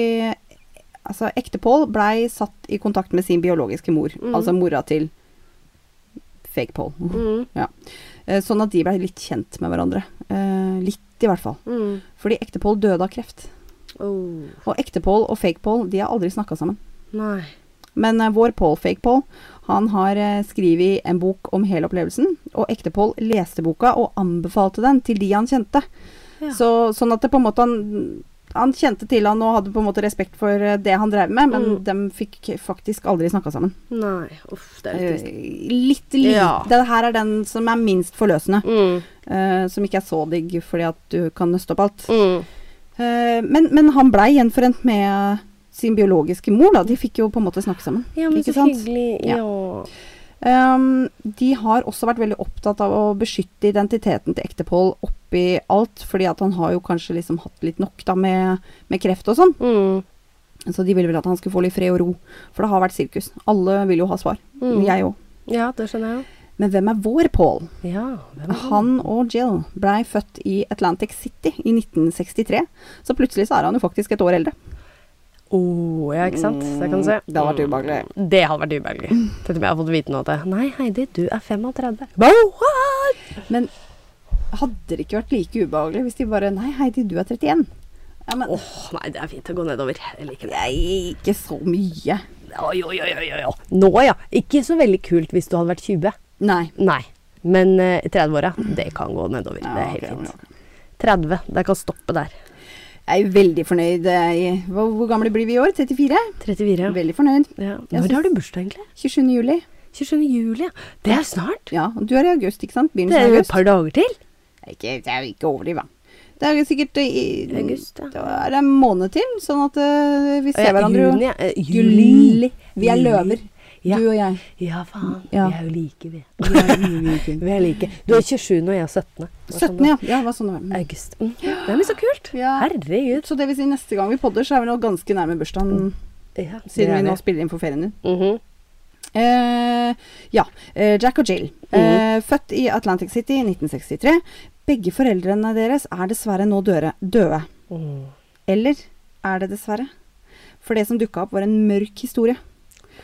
Speaker 1: altså, Ektepål blei satt i kontakt med sin biologiske mor,
Speaker 2: Mm.
Speaker 1: altså mora til fake-Pål.
Speaker 2: Mm.
Speaker 1: Eh, sånn at de blei litt kjent med hverandre. Uh, litt, i hvert fall.
Speaker 2: Mm.
Speaker 1: Fordi Ektepål døde av kreft.
Speaker 2: Oh.
Speaker 1: Og Ektepål og fake Paul, de har aldri snakka sammen.
Speaker 2: Nei.
Speaker 1: Men uh, vår Paul, fake Paul, han har uh, skrevet en bok om hele opplevelsen. Og ekte Paul leste boka og anbefalte den til de han kjente.
Speaker 2: Ja.
Speaker 1: Så, sånn at det på en måte han, han kjente til han og hadde på en måte respekt for eh, det han drev med, men
Speaker 2: Mm.
Speaker 1: de fikk faktisk aldri snakka sammen.
Speaker 2: Nei. Uff, det er litt trist.
Speaker 1: Litt lite.
Speaker 2: Ja.
Speaker 1: Det her er den som er minst forløsende.
Speaker 2: Mm.
Speaker 1: Uh, som ikke er så digg fordi at du kan nøste opp alt.
Speaker 2: Mm.
Speaker 1: Eh, men, men han blei gjenforent med sin biologiske mor, da. De fikk jo på en måte snakke sammen.
Speaker 2: Ja, men så
Speaker 1: sant?
Speaker 2: hyggelig.
Speaker 1: Ja.
Speaker 2: Ja.
Speaker 1: Um, de har også vært veldig opptatt av å beskytte identiteten til Ektepål oppi alt, fordi at han har jo kanskje liksom hatt litt nok da med, med kreft og sånn.
Speaker 2: Mm.
Speaker 1: Så de ville vel at han skulle få litt fred og ro, for det har vært sirkus. Alle vil jo ha svar.
Speaker 2: Mm.
Speaker 1: Jeg òg.
Speaker 2: Ja, det skjønner jeg jo.
Speaker 1: Men hvem er vår Paul?
Speaker 2: Ja. Er han?
Speaker 1: Og Jill blei født i Atlantic City i 1963, så plutselig så er han jo faktisk et år eldre.
Speaker 2: Oh, ja, ikke sant. Det kan du se.
Speaker 1: Det hadde vært ubehagelig.
Speaker 2: Mm. Det hadde vært ubehagelig. Tenk om jeg hadde fått vite noe at det Nei, Heidi, du er 35. What?
Speaker 1: Men hadde det ikke vært like ubehagelig hvis de bare Nei, Heidi, du er 31. Ja, men
Speaker 2: Åh, nei, det er fint å gå nedover. Jeg liker det.
Speaker 1: Nei, ikke så mye.
Speaker 2: Oi, oi, oi, oi, oi. Nå, ja. Ikke så veldig kult hvis du hadde vært 20.
Speaker 1: Nei.
Speaker 2: Nei. Men eh, i 30-åra, det kan gå nedover.
Speaker 1: Ja,
Speaker 2: det er helt
Speaker 1: ok,
Speaker 2: fint. 30. Det kan stoppe der.
Speaker 1: Jeg er veldig fornøyd. eh, Hvor, hvor gamle blir vi i år? 34?
Speaker 2: 34. ja.
Speaker 1: Veldig fornøyd.
Speaker 2: Ja. Når har du bursdag, egentlig?
Speaker 1: 27. juli.
Speaker 2: 27. juli, ja. Det er snart.
Speaker 1: Ja, og du er i august, ikke sant?
Speaker 2: Det er jo et par dager til.
Speaker 1: Ikke, det er jo ikke overdriv, da. Det er sikkert eh, i
Speaker 2: August, ja.
Speaker 1: Da er det en måned til, sånn at uh, vi ser
Speaker 2: Ja,
Speaker 1: hverandre
Speaker 2: Juni. Eh,
Speaker 1: Juli. Vi er løver.
Speaker 2: Ja.
Speaker 1: Du og jeg.
Speaker 2: Ja, faen.
Speaker 1: Ja.
Speaker 2: Vi er jo like, vi. Vi er like. Du er 27 og jeg er 17. Det var sånn
Speaker 1: 17, ja. ja var sånn det var.
Speaker 2: August. Mm. Det blir så kult.
Speaker 1: Ja.
Speaker 2: Herregud.
Speaker 1: Så det vil si neste gang vi podder, så er vi nå ganske nærme bursdagen,
Speaker 2: Ja,
Speaker 1: siden vi nå spiller inn for ferien din.
Speaker 2: Mhm.
Speaker 1: Eh, ja. eh, Jack og Jill. Eh, født i Atlantic City i 1963. Begge foreldrene deres er dessverre nå døde. døde.
Speaker 2: Mm.
Speaker 1: Eller er det dessverre? For det som dukka opp, var en mørk historie.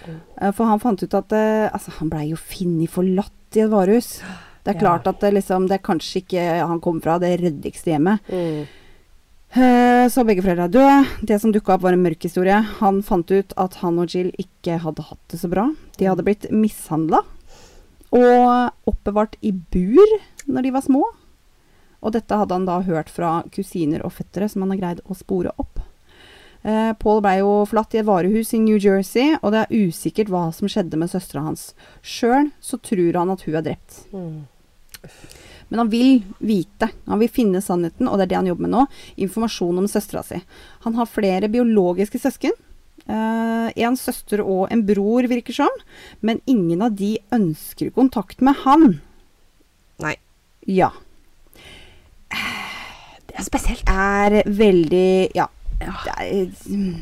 Speaker 1: Eh, for han fant ut at eh, Altså, han blei jo funnet forlatt i et varehus. Det er klart at det, liksom, det er kanskje ikke han kom fra det ryddigste hjemmet.
Speaker 2: Mm.
Speaker 1: Eh, Så begge foreldre er døde. Det som dukka opp, var en mørk historie. Han fant ut at han og Jill ikke hadde hatt det så bra. De hadde blitt mishandla og oppbevart i bur når de var små. Og dette hadde han da hørt fra kusiner og fettere, som han har greid å spore opp. Eh, Paul blei jo forlatt i et varehus i New Jersey, og det er usikkert hva som skjedde med søstera hans. Sjøl så tror han at hun er drept.
Speaker 2: Mm.
Speaker 1: Men han vil vite. Han vil finne sannheten, og det er det han jobber med nå. Informasjon om søstera si. Han har flere biologiske søsken. Eh, en søster og en bror, virker som. Men ingen av de ønsker kontakt med han.
Speaker 2: Nei.
Speaker 1: Ja.
Speaker 2: Det er spesielt.
Speaker 1: Er veldig Ja. Det er, mm,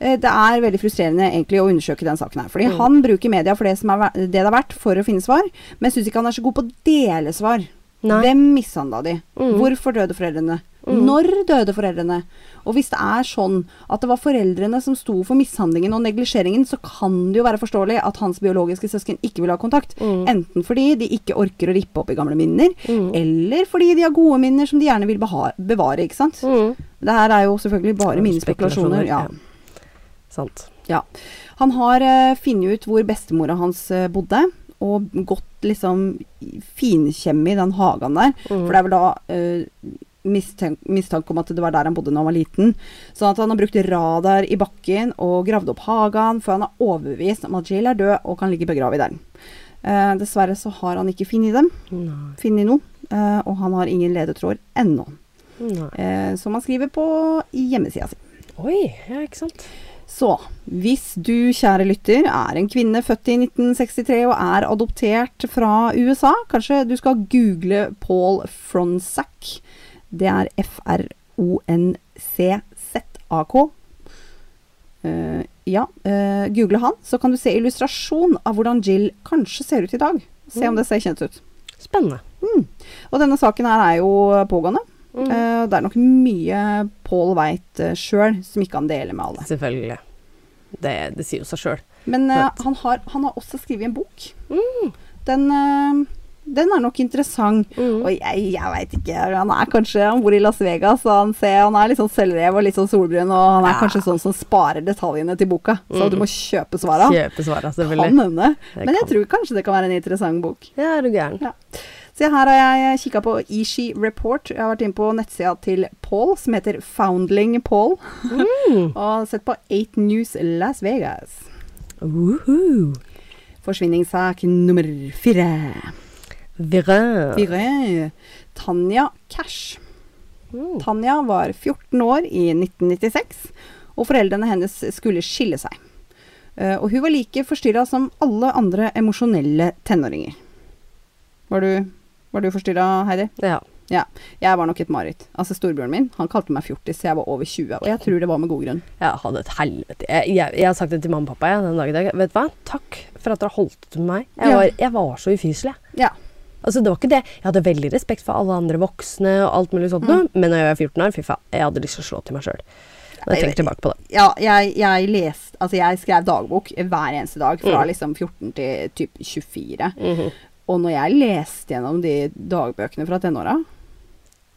Speaker 1: eh, det er veldig frustrerende egentlig å undersøke den saken her. Fordi
Speaker 2: Mm.
Speaker 1: han bruker media for det som er det det er verdt, for å finne svar. Men jeg syns ikke han er så god på å dele svar.
Speaker 2: Nei.
Speaker 1: Hvem mishandla de?
Speaker 2: Mm.
Speaker 1: Hvorfor døde foreldrene? Når døde foreldrene? Og hvis det er sånn at det var foreldrene som sto for mishandlingen og neglisjeringen, så kan det jo være forståelig at hans biologiske søsken ikke vil ha kontakt. Enten fordi de ikke orker å rippe opp i gamle minner, eller fordi de har gode minner som de gjerne vil bevare, ikke sant.
Speaker 2: Mm.
Speaker 1: Det her er jo selvfølgelig bare mine spekulasjoner. Ja.
Speaker 2: ja. Sant.
Speaker 1: Ja. Han har uh, funnet ut hvor bestemora hans uh, bodde, og gått liksom finkjemme i den hagen der. For det er vel da uh, mistanke om at det var der han bodde da han var liten. Sånn at han har brukt radar i bakken og gravd opp hagen, for han er overbevist om at Jill er død og kan ligge begravet der. Eh, dessverre så har han ikke funnet dem,
Speaker 2: Nei.
Speaker 1: funnet noe, eh, og han har ingen ledetråder ennå. Eh, som han skriver på hjemmesida si.
Speaker 2: Oi, ja, ikke sant.
Speaker 1: Så hvis du, kjære lytter, er en kvinne født i 1963 og er adoptert fra USA, kanskje du skal google Paul Fronsack. Det er F-R-O-N-C-Z-A-K. Eh, ja, uh, google han, så kan du se illustrasjon av hvordan Jill kanskje ser ut i dag. Se om det ser kjent ut.
Speaker 2: Spennende.
Speaker 1: Og denne saken her er jo pågående.
Speaker 2: Mm.
Speaker 1: Uh, det er nok mye Paul veit uh, sjøl som ikke han deler med alle.
Speaker 2: Selvfølgelig. Det, det sier jo seg sjøl.
Speaker 1: Men
Speaker 2: uh,
Speaker 1: han, har, han har også skrevet en bok. Den, eh, den er nok interessant.
Speaker 2: Mm.
Speaker 1: Og jeg, jeg veit ikke. Han er kanskje Han bor i Las Vegas, og han, ser, han er litt sånn selvrev og litt sånn solbrun. Og han er
Speaker 2: Ja.
Speaker 1: kanskje sånn som sparer detaljene til boka, så
Speaker 2: Mm.
Speaker 1: du må kjøpe svara.
Speaker 2: Kjøpe svaret,
Speaker 1: Kan hende. Men jeg
Speaker 2: kan.
Speaker 1: tror kanskje det kan være en interessant bok.
Speaker 2: Ja, er du gæren.
Speaker 1: Ja. Så her har jeg kikka på Ishi Report. Jeg har vært inne på nettsida til Paul, som heter Foundling Paul.
Speaker 2: Mm.
Speaker 1: og sett på 8 News Las Vegas.
Speaker 2: Uhu.
Speaker 1: Forsvinningssak nummer fire.
Speaker 2: Virø.
Speaker 1: Virin. Tanja Cash.
Speaker 2: Mm.
Speaker 1: Tanja var 14 år i 1996, og foreldrene hennes skulle skille seg. Uh, og hun var like forstyrra som alle andre emosjonelle tenåringer. Var du, var du forstyrra, Heidi?
Speaker 2: Ja.
Speaker 1: Ja. Jeg var nok et mareritt. Altså storebjørnen min han kalte meg fjortis, jeg var over 20. Og jeg tror det var med god grunn.
Speaker 2: Jeg hadde et helvete. Jeg, jeg, jeg har sagt det til mamma og pappa jeg, den dag i dag. Vet du hva? Takk for at dere holdt ut med meg. Jeg
Speaker 1: Ja.
Speaker 2: var, jeg var så ufyselig.
Speaker 1: Ja.
Speaker 2: Altså, det var ikke det. Jeg hadde veldig respekt for alle andre voksne og alt mulig sånt, noe, men når jeg var 14 år, fy faen, jeg hadde lyst til å slå til meg sjøl. Når jeg tenker tilbake på det.
Speaker 1: Ja, jeg, jeg lest, Altså, jeg skrev dagbok hver eneste dag fra
Speaker 2: Mm.
Speaker 1: liksom 14 til typ 24.
Speaker 2: Mhm.
Speaker 1: Og når jeg leste gjennom de dagbøkene fra tenåra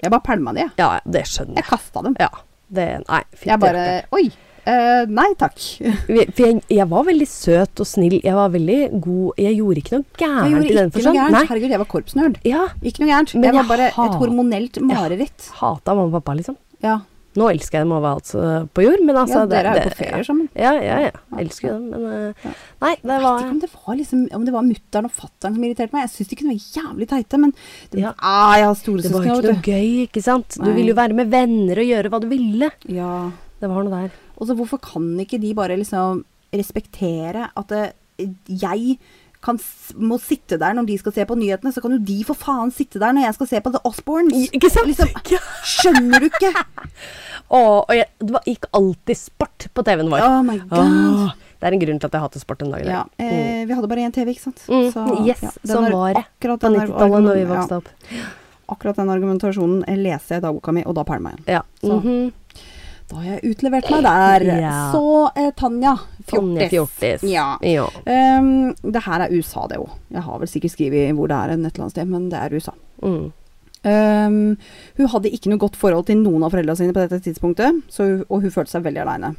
Speaker 1: Jeg bare pælma de, jeg.
Speaker 2: Ja, det skjønner
Speaker 1: Jeg
Speaker 2: jeg.
Speaker 1: kasta dem.
Speaker 2: Ja. Det, nei,
Speaker 1: Jeg bare Oi. Eh, nei takk.
Speaker 2: For jeg, jeg var veldig søt og snill. Jeg var veldig god Jeg gjorde ikke noe
Speaker 1: Jeg
Speaker 2: gærent
Speaker 1: gjorde
Speaker 2: i den forstand. Nei.
Speaker 1: Herregud, jeg var korpsnerd.
Speaker 2: Ja.
Speaker 1: Ikke noe gærent.
Speaker 2: Men
Speaker 1: jeg var
Speaker 2: jeg
Speaker 1: bare et hormonelt mareritt.
Speaker 2: Hata mamma og pappa, liksom.
Speaker 1: Ja.
Speaker 2: Nå elsker jeg dem overalt på jord, men altså
Speaker 1: ja, dere er jo på ferie sammen.
Speaker 2: Ja, ja, ja. Jeg elsker dem, men eh,
Speaker 1: Ja.
Speaker 2: Nei, det
Speaker 1: Jeg vet ikke om det var, liksom, om det var mutter'n og fatter'n som irriterte meg. Jeg syns de kunne være jævlig teite, men det,
Speaker 2: Ja.
Speaker 1: ah, jeg har
Speaker 2: Det var jo ikke noe gøy, ikke sant? Du ville jo være med venner og gjøre hva du ville.
Speaker 1: Ja.
Speaker 2: Det var noe der.
Speaker 1: Og så hvorfor kan ikke de bare liksom respektere at det, jeg kan, må sitte der når de skal se på nyhetene, så kan jo de for faen sitte der når jeg skal se på The Osbournes.
Speaker 2: Ikke sant?
Speaker 1: Liksom, skjønner du ikke?
Speaker 2: Å, og jeg, det var, gikk alltid sport på TV-en vår.
Speaker 1: Oh my god.
Speaker 2: Åh, det er en grunn til at jeg hater sport en dag.
Speaker 1: Ja, eh, vi hadde bare én TV, ikke sant?
Speaker 2: Mm, yes,
Speaker 1: den
Speaker 2: sånn var det På
Speaker 1: den
Speaker 2: 90-tallet når vi vokste opp.
Speaker 1: Ja, akkurat den argumentasjonen eh, leser jeg i dagboka mi, og da pælmer jeg igjen.
Speaker 2: Ja.
Speaker 1: Så.
Speaker 2: Mhm.
Speaker 1: Da har jeg utlevert meg der.
Speaker 2: Ja.
Speaker 1: Så eh, Tanja, fjortis.
Speaker 2: Fjortis.
Speaker 1: Ja.
Speaker 2: ja.
Speaker 1: Um, det her er USA, det òg. Jeg har vel sikkert skrevet hvor det er en et eller annet sted, men det er USA.
Speaker 2: Mm.
Speaker 1: Um, hun hadde ikke noe godt forhold til noen av foreldrene sine på dette tidspunktet, så, hun- og hun følte seg veldig aleine.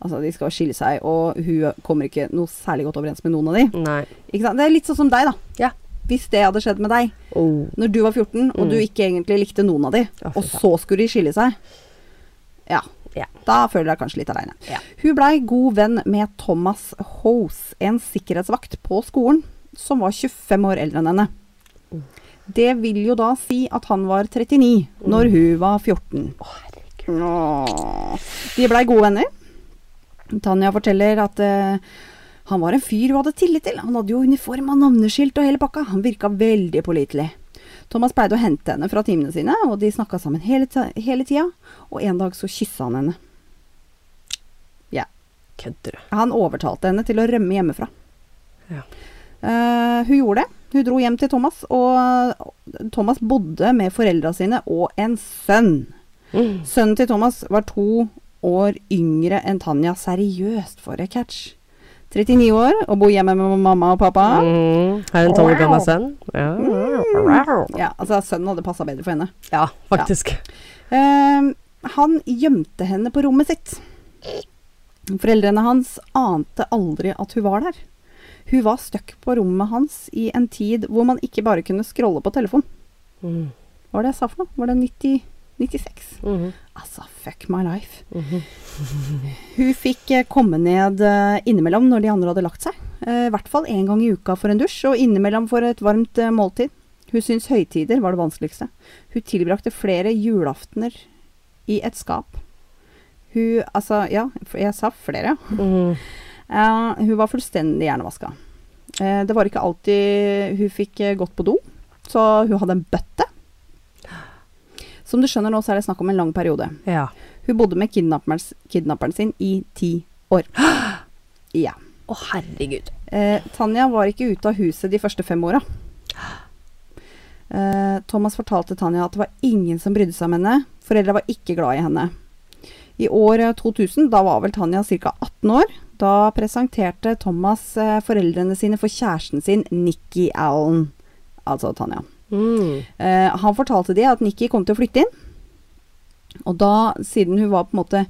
Speaker 1: Altså, de skal skille seg, og hun kommer ikke noe særlig godt overens med noen av de. Det er litt sånn som deg, da.
Speaker 2: Ja.
Speaker 1: Hvis det hadde skjedd med deg,
Speaker 2: Oh.
Speaker 1: når du var 14, og
Speaker 2: Mm.
Speaker 1: du ikke egentlig likte noen av de,
Speaker 2: oh,
Speaker 1: og så skulle de skille seg, ja,
Speaker 2: Ja.
Speaker 1: da føler jeg kanskje litt aleine.
Speaker 2: Ja.
Speaker 1: Hun blei god venn med Thomas Hose, en sikkerhetsvakt på skolen, som var 25 år eldre enn henne.
Speaker 2: Mm.
Speaker 1: Det vil jo da si at han var 39 når hun var 14.
Speaker 2: Å, herregud.
Speaker 1: Åh. De blei gode venner. Tanja forteller at uh, han var en fyr hun hadde tillit til. Han hadde jo uniform og navneskilt og hele pakka. Han virka veldig pålitelig. Thomas pleide å hente henne fra timene sine, og de snakka sammen hele, hele tida. Og en dag så kyssa han henne. Ja.
Speaker 2: Kødder du?
Speaker 1: Han overtalte henne til å rømme hjemmefra.
Speaker 2: Ja.
Speaker 1: Uh, hun gjorde det. Hun dro hjem til Thomas, og Thomas bodde med foreldra sine og en sønn.
Speaker 2: Mm.
Speaker 1: Sønnen til Thomas var to år yngre enn Tanja. Seriøst, for et catch. 39 år og bor hjemme med mamma og pappa.
Speaker 2: Mm. Har en tolv år gammel sønn. Ja.
Speaker 1: Ja, altså Sønnen hadde passa bedre for henne.
Speaker 2: ja, faktisk.
Speaker 1: Eh, han gjemte henne på rommet sitt. Foreldrene hans ante aldri at hun var der. Hun var stuck på rommet hans i en tid hvor man ikke bare kunne scrolle på telefon.
Speaker 2: Mm.
Speaker 1: Hva var det jeg sa for noe? Var det 90, 96?
Speaker 2: Mhm.
Speaker 1: Altså, fuck my life.
Speaker 2: Mhm.
Speaker 1: Hun fikk eh, komme ned eh, innimellom når de andre hadde lagt seg. Eh, I hvert fall én gang i uka for en dusj, og innimellom for et varmt måltid. Hun syntes høytider var det vanskeligste. Hun tilbrakte flere julaftener i et skap. Hun Altså, ja, jeg sa flere.
Speaker 2: Mhm.
Speaker 1: Eh, hun var fullstendig hjernevaska. Uh, det var ikke alltid hun fikk gått på do, så hun hadde en bøtte. Som du skjønner nå, så er det snakk om en lang periode.
Speaker 2: Ja.
Speaker 1: Hun bodde med kidnapperen, sin i ti år. Ja.
Speaker 2: Å, herregud.
Speaker 1: Eh, Tanja var ikke ute av huset de første fem åra. Eh, Thomas fortalte Tanja at det var ingen som brydde seg om henne. Foreldra var ikke glad i henne. I år eh, 2000, da var vel Tanja ca. 18 år, da presenterte Thomas eh, foreldrene sine for kjæresten sin, Nikki Allen. Altså Tanja.
Speaker 2: Mm.
Speaker 1: Eh, han fortalte de at Nikki kom til å flytte inn. Og da, siden hun var på en måte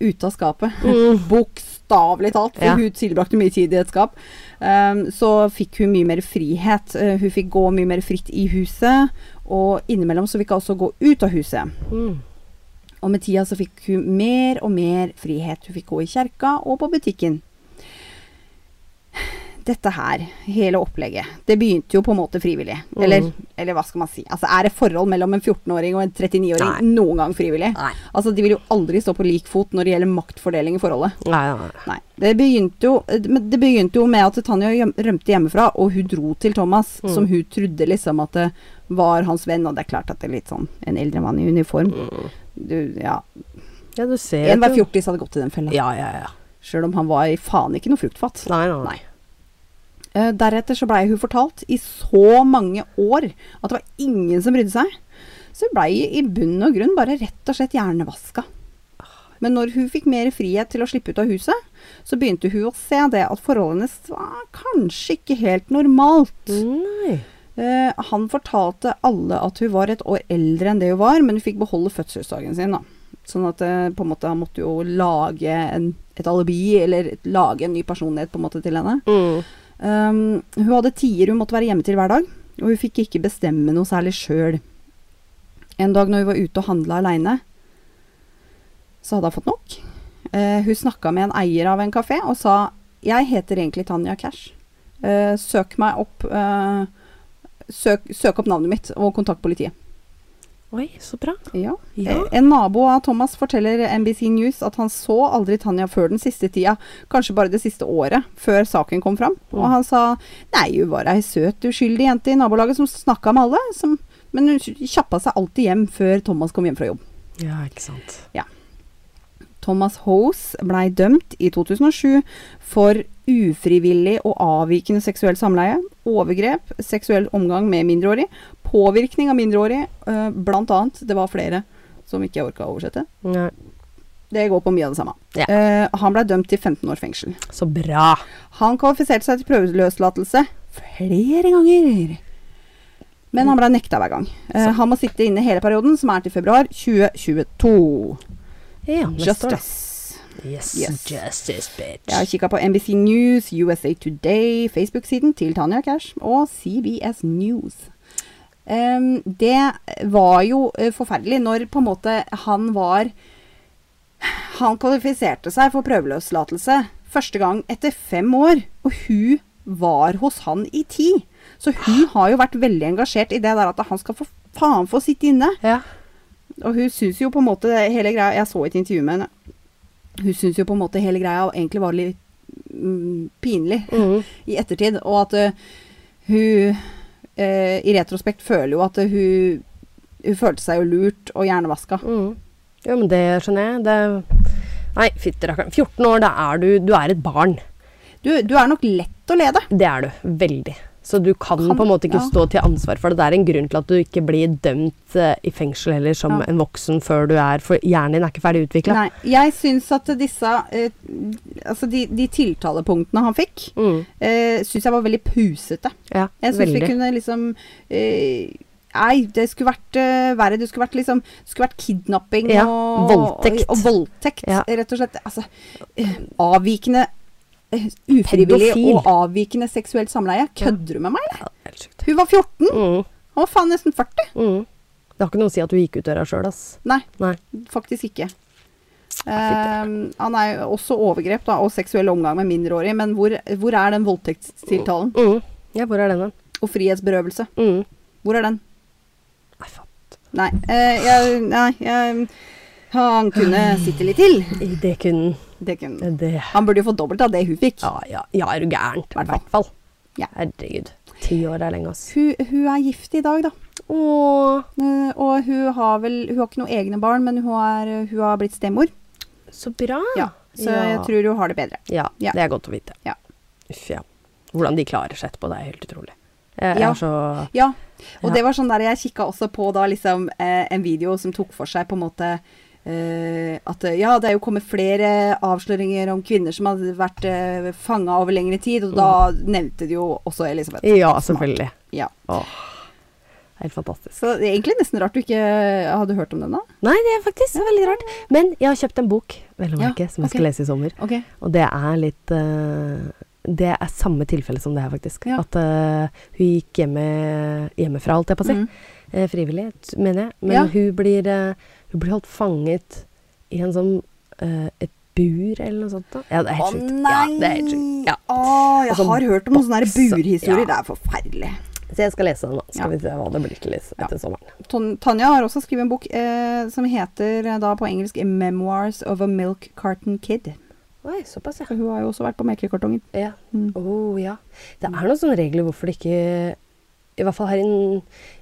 Speaker 1: ute av skapet,
Speaker 2: Mm.
Speaker 1: bokstavelig talt, for
Speaker 2: Ja.
Speaker 1: hun tilbrakte mye tid i et skap, um, så fikk hun mye mer frihet. Uh, hun fikk gå mye mer fritt i huset, og innimellom så fikk hun også gå ut av huset.
Speaker 2: Mm.
Speaker 1: Og med tida så fikk hun mer og mer frihet. Hun fikk gå i kjerka og på butikken. Dette her, hele opplegget, det begynte jo på en måte frivillig.
Speaker 2: Mm.
Speaker 1: Eller, eller hva skal man si. Altså, er det forhold mellom en 14-åring og en 39-åring noen gang frivillig?
Speaker 2: Nei.
Speaker 1: Altså, de vil jo aldri stå på lik fot når det gjelder maktfordeling i forholdet.
Speaker 2: Nei, nei.
Speaker 1: Nei. Det begynte jo, det begynte jo med at Tanja rømte hjemmefra, og hun dro til Thomas,
Speaker 2: Mm.
Speaker 1: som hun trodde liksom at det var hans venn. Og det er klart at det er litt sånn en eldre mann i uniform.
Speaker 2: Mm.
Speaker 1: Du, ja.
Speaker 2: Ja, du ser
Speaker 1: En hver
Speaker 2: jo-
Speaker 1: fjortis hadde gått i den fella.
Speaker 2: Ja, ja, ja.
Speaker 1: Sjøl om han var i faen ikke noe fruktfat.
Speaker 2: Nei, nei.
Speaker 1: Nei. Eh, deretter så blei hun fortalt i så mange år at det var ingen som brydde seg. Så hun blei i bunn og grunn bare rett og slett hjernevaska. Men når hun fikk mer frihet til å slippe ut av huset, så begynte hun å se det at forholdet hennes var kanskje ikke helt normalt.
Speaker 2: Nei.
Speaker 1: Eh, han fortalte alle at hun var et år eldre enn det hun var, men hun fikk beholde fødselsdagen sin. da. Sånn at eh, på en måte han måtte jo lage en, et alibi, eller lage en ny personlighet på en måte til henne.
Speaker 2: Mm.
Speaker 1: Um, hun hadde tider hun måtte være hjemme til hver dag, og hun fikk ikke bestemme noe særlig sjøl. En dag når hun var ute og handla aleine, så hadde hun fått nok. Uh, hun snakka med en eier av en kafé og sa 'Jeg heter egentlig Tanja Cash. Uh, søk meg opp uh, søk, søk opp navnet mitt, og kontakt politiet'.
Speaker 2: Oi, så bra.
Speaker 1: Ja.
Speaker 2: Ja.
Speaker 1: Eh, En nabo av Thomas forteller NBC News at han så aldri Tanja før den siste tida, kanskje bare det siste året, før saken kom fram.
Speaker 2: Mm.
Speaker 1: Og han sa nei, hun var ei søt, uskyldig jente i nabolaget som snakka med alle, som, men hun kjappa seg alltid hjem før Thomas kom hjem fra jobb.
Speaker 2: Ja, ikke sant. Ja.
Speaker 1: Thomas Hose blei dømt i 2007 for ufrivillig og avvikende seksuell samleie, overgrep, seksuell omgang med mindreårig, påvirkning av mindreårig, øh, blant annet. Det var flere som ikke jeg orka å oversette.
Speaker 2: Nei.
Speaker 1: Det går på mye av det samme.
Speaker 2: Ja.
Speaker 1: Uh, han blei dømt til 15 års fengsel.
Speaker 2: Så bra.
Speaker 1: Han kvalifiserte seg til prøveløslatelse flere ganger. Men han blei nekta hver gang.
Speaker 2: Uh,
Speaker 1: han må sitte inne hele perioden, som er til februar 2022.
Speaker 2: Ja.
Speaker 1: Justice.
Speaker 2: Yes.
Speaker 1: Yes.
Speaker 2: Justice, bitch.
Speaker 1: Jeg har kikka på NBC News, USA Today, Facebook-siden til Tanya Cash og CBS News. Um, det var jo eh, forferdelig når på en måte han var Han kvalifiserte seg for prøveløslatelse første gang etter fem år, og hun var hos han i ti. Så hun har jo vært veldig engasjert i det der at han skal for faen få sitte inne.
Speaker 2: Ja.
Speaker 1: Og hun syns jo på en måte hele greia Jeg så et intervju med henne. Hun syns jo på en måte hele greia egentlig var litt mm, pinlig
Speaker 2: mm.
Speaker 1: i ettertid. Og at uh, hun uh, i retrospekt føler jo at uh, hun Hun følte seg jo lurt og hjernevaska.
Speaker 2: Mm. Jo, men det skjønner jeg. Det Nei, fytti rakkeren. 14 år, da er du Du er et barn.
Speaker 1: Du, du er nok lett å lede.
Speaker 2: Det er du. Veldig. Så du kan,
Speaker 1: Kan-
Speaker 2: på en måte ikke
Speaker 1: ja.
Speaker 2: stå til ansvar for det. Det er en grunn til at du ikke blir dømt uh, i fengsel heller som
Speaker 1: Ja.
Speaker 2: en voksen før du er For hjernen din er ikke ferdig utvikla.
Speaker 1: Jeg syns at disse uh, Altså, de, de tiltalepunktene han fikk,
Speaker 2: Mm.
Speaker 1: Uh, syns jeg var veldig pusete.
Speaker 2: Ja,
Speaker 1: Jeg syns vi kunne liksom Nei, det skulle vært uh, verre. Det skulle vært liksom skulle vært kidnapping
Speaker 2: Ja,
Speaker 1: og
Speaker 2: voldtekt.
Speaker 1: Og, og voldtekt,
Speaker 2: Ja.
Speaker 1: rett og slett. Altså avvikende Ufrivillig
Speaker 2: Pedofil.
Speaker 1: og avvikende seksuelt samleie. Kødder du med meg, eller?
Speaker 2: Er.
Speaker 1: Hun var 14.
Speaker 2: Mm.
Speaker 1: Han var faen nesten 40.
Speaker 2: Mm. Det har ikke noe å si at du gikk ut døra sjøl, ass.
Speaker 1: Nei,
Speaker 2: Nei.
Speaker 1: faktisk ikke. Eh, han er jo også overgrep da, og seksuell omgang med mindreårige, men hvor, hvor er den voldtektstiltalen?
Speaker 2: Mm. Ja, hvor er den, da?
Speaker 1: Og frihetsberøvelse?
Speaker 2: Mm.
Speaker 1: Hvor er den?
Speaker 2: Nei.
Speaker 1: Nei, uh, jeg, nei jeg, han kunne sitte litt til.
Speaker 2: Det kunne
Speaker 1: Det kunne.
Speaker 2: det
Speaker 1: Han burde jo få dobbelt av det hun fikk.
Speaker 2: Ja, ja, ja er du gærent? I hvert fall.
Speaker 1: Ja.
Speaker 2: Herregud. Ti år er lenge, ass.
Speaker 1: Hun, hun er gift i dag, da.
Speaker 2: Åh,
Speaker 1: Eh, og hun har vel Hun har ikke noen egne barn, men hun, er, hun har blitt stemor.
Speaker 2: så bra.
Speaker 1: Ja, så
Speaker 2: Ja.
Speaker 1: jeg tror hun har det bedre.
Speaker 2: Ja,
Speaker 1: Ja.
Speaker 2: det er godt å vite.
Speaker 1: Ja.
Speaker 2: Uff, ja. Hvordan de klarer seg etterpå, det er helt utrolig. Jeg, jeg så
Speaker 1: Ja, og det var sånn der jeg kikka også på da liksom eh, en video som tok for seg på en måte at eh, ja, det er jo kommet flere avsløringer om kvinner som hadde vært uh, fanga over lengre tid, og da nevnte de jo også Elisabeth.
Speaker 2: Ja, selvfølgelig.
Speaker 1: Ja.
Speaker 2: Åh, helt fantastisk.
Speaker 1: Så det er egentlig nesten rart du ikke hadde hørt om den da.
Speaker 2: Nei, det er faktisk veldig rart. Men jeg har kjøpt en bok, vel å
Speaker 1: Ja,
Speaker 2: som jeg
Speaker 1: okay.
Speaker 2: skal lese i sommer.
Speaker 1: Okay.
Speaker 2: Og det er litt uh, Det er samme tilfelle som det her, faktisk.
Speaker 1: Ja.
Speaker 2: At uh, hun gikk hjemme, hjemmefra, holdt jeg på å si.
Speaker 1: Mm.
Speaker 2: Uh, frivillig, mener jeg. Men
Speaker 1: Ja.
Speaker 2: hun, blir, eh, hun blir holdt fanget i en sånn uh, et bur eller noe sånt. Da. Ja, det er
Speaker 1: Å
Speaker 2: helt sjukt.
Speaker 1: nei!
Speaker 2: Ja, det er helt sjukt. Ja.
Speaker 1: Å, jeg
Speaker 2: Og
Speaker 1: har hørt om noen sånne burhistorier.
Speaker 2: ja.
Speaker 1: Det er forferdelig.
Speaker 2: Så jeg skal lese den, da. Skal
Speaker 1: Ja.
Speaker 2: vi se hva det blir til etter sommeren.
Speaker 1: Tanja har også skrevet en bok eh, som heter eh, da på engelsk 'Memoirs of a Milk Carton Kid'.
Speaker 2: Oi, såpass, ja.
Speaker 1: Hun har jo også vært på melkekartongen.
Speaker 2: ja.
Speaker 1: Mm.
Speaker 2: Oh, ja. Det er noen sånne regler hvorfor det ikke I hvert fall her i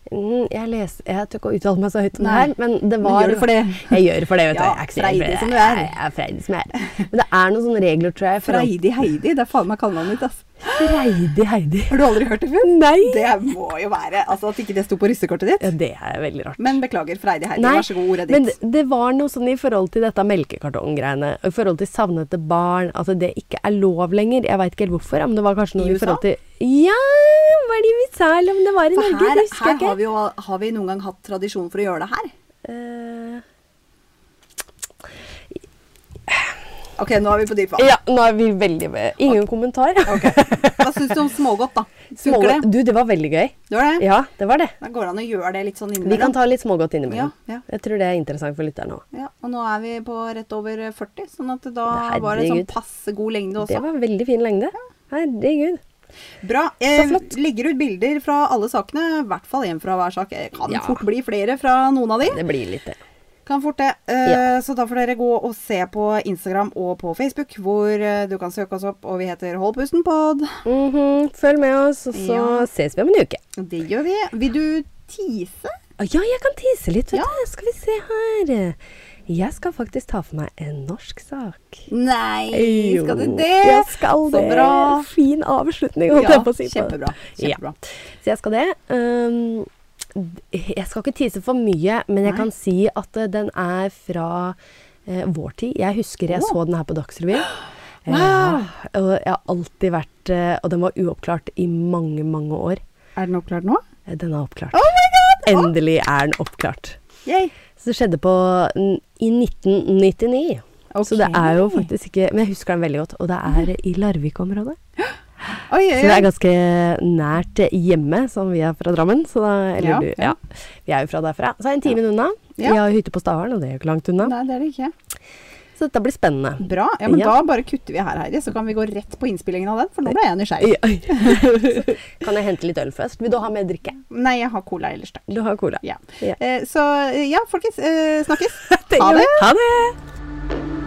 Speaker 2: Mm, Jeg leser Jeg tør ikke å uttale meg så høyt om det her, men det
Speaker 1: Men
Speaker 2: var
Speaker 1: gjør du for det?
Speaker 2: Jeg gjør det for det, vet du.
Speaker 1: Ja,
Speaker 2: Jeg er
Speaker 1: freidig som du er.
Speaker 2: Jeg er freidig som jeg er. Men det er noen sånne regler, tror jeg.
Speaker 1: Freidig-Heidi, det er faen meg kallenavnet mitt, ass.
Speaker 2: Freidig Heidi.
Speaker 1: Har du aldri hørt det før?
Speaker 2: Nei!
Speaker 1: Det må jo være Altså at ikke det sto på russekortet ditt.
Speaker 2: Ja, det er veldig rart.
Speaker 1: Men beklager, Freidi Heidi,
Speaker 2: Nei,
Speaker 1: vær så god, ordet
Speaker 2: Men
Speaker 1: ditt.
Speaker 2: det, det var noe sånn i forhold til dette melkekartonggreiene, i forhold til savnede barn, at det ikke er lov lenger. Jeg veit ikke helt hvorfor, men det var kanskje noe
Speaker 1: I
Speaker 2: i, forhold til Ja, var det i USA, eller om det var i
Speaker 1: For
Speaker 2: Norge?
Speaker 1: her,
Speaker 2: det husker
Speaker 1: her
Speaker 2: jeg ikke.
Speaker 1: har, vi jo, har vi noen gang hatt tradisjon for å gjøre det her.
Speaker 2: Eh,
Speaker 1: Ok, nå er vi på dyp vann.
Speaker 2: ja, nå er vi veldig. Ingen kommentar.
Speaker 1: Ok. Hva syns du om smågodt, da?
Speaker 2: Smågodt.
Speaker 1: det?
Speaker 2: Du, det var veldig gøy.
Speaker 1: Det var det?
Speaker 2: Ja, det var det.
Speaker 1: Da går det an å gjøre det litt sånn
Speaker 2: Vi kan ta litt smågodt innimellom.
Speaker 1: Ja, ja.
Speaker 2: Jeg tror det er interessant for lytterne òg.
Speaker 1: Ja, og nå er vi på rett over 40, sånn at da var det sånn
Speaker 2: Herregud.
Speaker 1: passe god lengde
Speaker 2: Det var veldig fin lengde. Herregud.
Speaker 1: Bra. Så
Speaker 2: flott.
Speaker 1: legger ut bilder fra alle sakene, i hvert fall én fra hver sak. Det kan
Speaker 2: Ja.
Speaker 1: fort bli flere fra noen av de.
Speaker 2: Det blir litt det.
Speaker 1: Kan fort det. Uh,
Speaker 2: Ja.
Speaker 1: Så da får dere gå og se på Instagram og på Facebook, hvor uh, du kan søke oss opp, og vi heter Hold pusten pod.
Speaker 2: Mhm, Følg med oss, og så
Speaker 1: Ja.
Speaker 2: ses vi om en uke.
Speaker 1: Det gjør vi. Vil du tease?
Speaker 2: Ja, jeg kan tise litt, vet
Speaker 1: Ja.
Speaker 2: du. Skal vi se her. Jeg skal faktisk ta for meg en norsk sak.
Speaker 1: Nei,
Speaker 2: Jo,
Speaker 1: skal du det?
Speaker 2: Jeg skal
Speaker 1: Så
Speaker 2: det.
Speaker 1: bra.
Speaker 2: Fin avslutning, holdt
Speaker 1: Ja,
Speaker 2: jeg på å si. på
Speaker 1: kjempebra. Ja.
Speaker 2: Så jeg skal det. Um, jeg skal ikke tise for mye, men jeg
Speaker 1: Nei.
Speaker 2: kan si at eh, den er fra eh, vår tid. Jeg husker jeg
Speaker 1: oh.
Speaker 2: så den her på Dagsrevyen.
Speaker 1: Wow.
Speaker 2: Ja, og jeg har alltid vært eh, Og den var uoppklart i mange, mange år.
Speaker 1: Er den oppklart nå?
Speaker 2: Eh, Den er oppklart.
Speaker 1: Oh my god!
Speaker 2: Endelig er den oppklart.
Speaker 1: Yay.
Speaker 2: Så det skjedde på i 1999. Så det er jo faktisk ikke Men jeg husker den veldig godt. Og det er i Larvik-området.
Speaker 1: Oi, oi,
Speaker 2: Så det er ganske nært hjemme, som vi er fra Drammen. Så da, eller du,
Speaker 1: ja.
Speaker 2: Vi er jo fra derfra. Så er det en time unna. Vi har hytte på Stavern, og det er jo ikke langt unna.
Speaker 1: Nei, det er det ikke.
Speaker 2: Så dette blir spennende.
Speaker 1: Bra. Ja, men
Speaker 2: Ja.
Speaker 1: da bare kutter vi her, Heidi, så kan vi gå rett på innspillingen av den, for nå ble jeg nysgjerrig.
Speaker 2: Ja. kan jeg hente litt øl først? Vil du ha mer drikke?
Speaker 1: Nei, jeg har cola ellers, takk.
Speaker 2: Du har cola.
Speaker 1: Ja.
Speaker 2: Ja.
Speaker 1: Eh, så ja, folkens, eh, snakkes. Ha det.
Speaker 2: Ha det!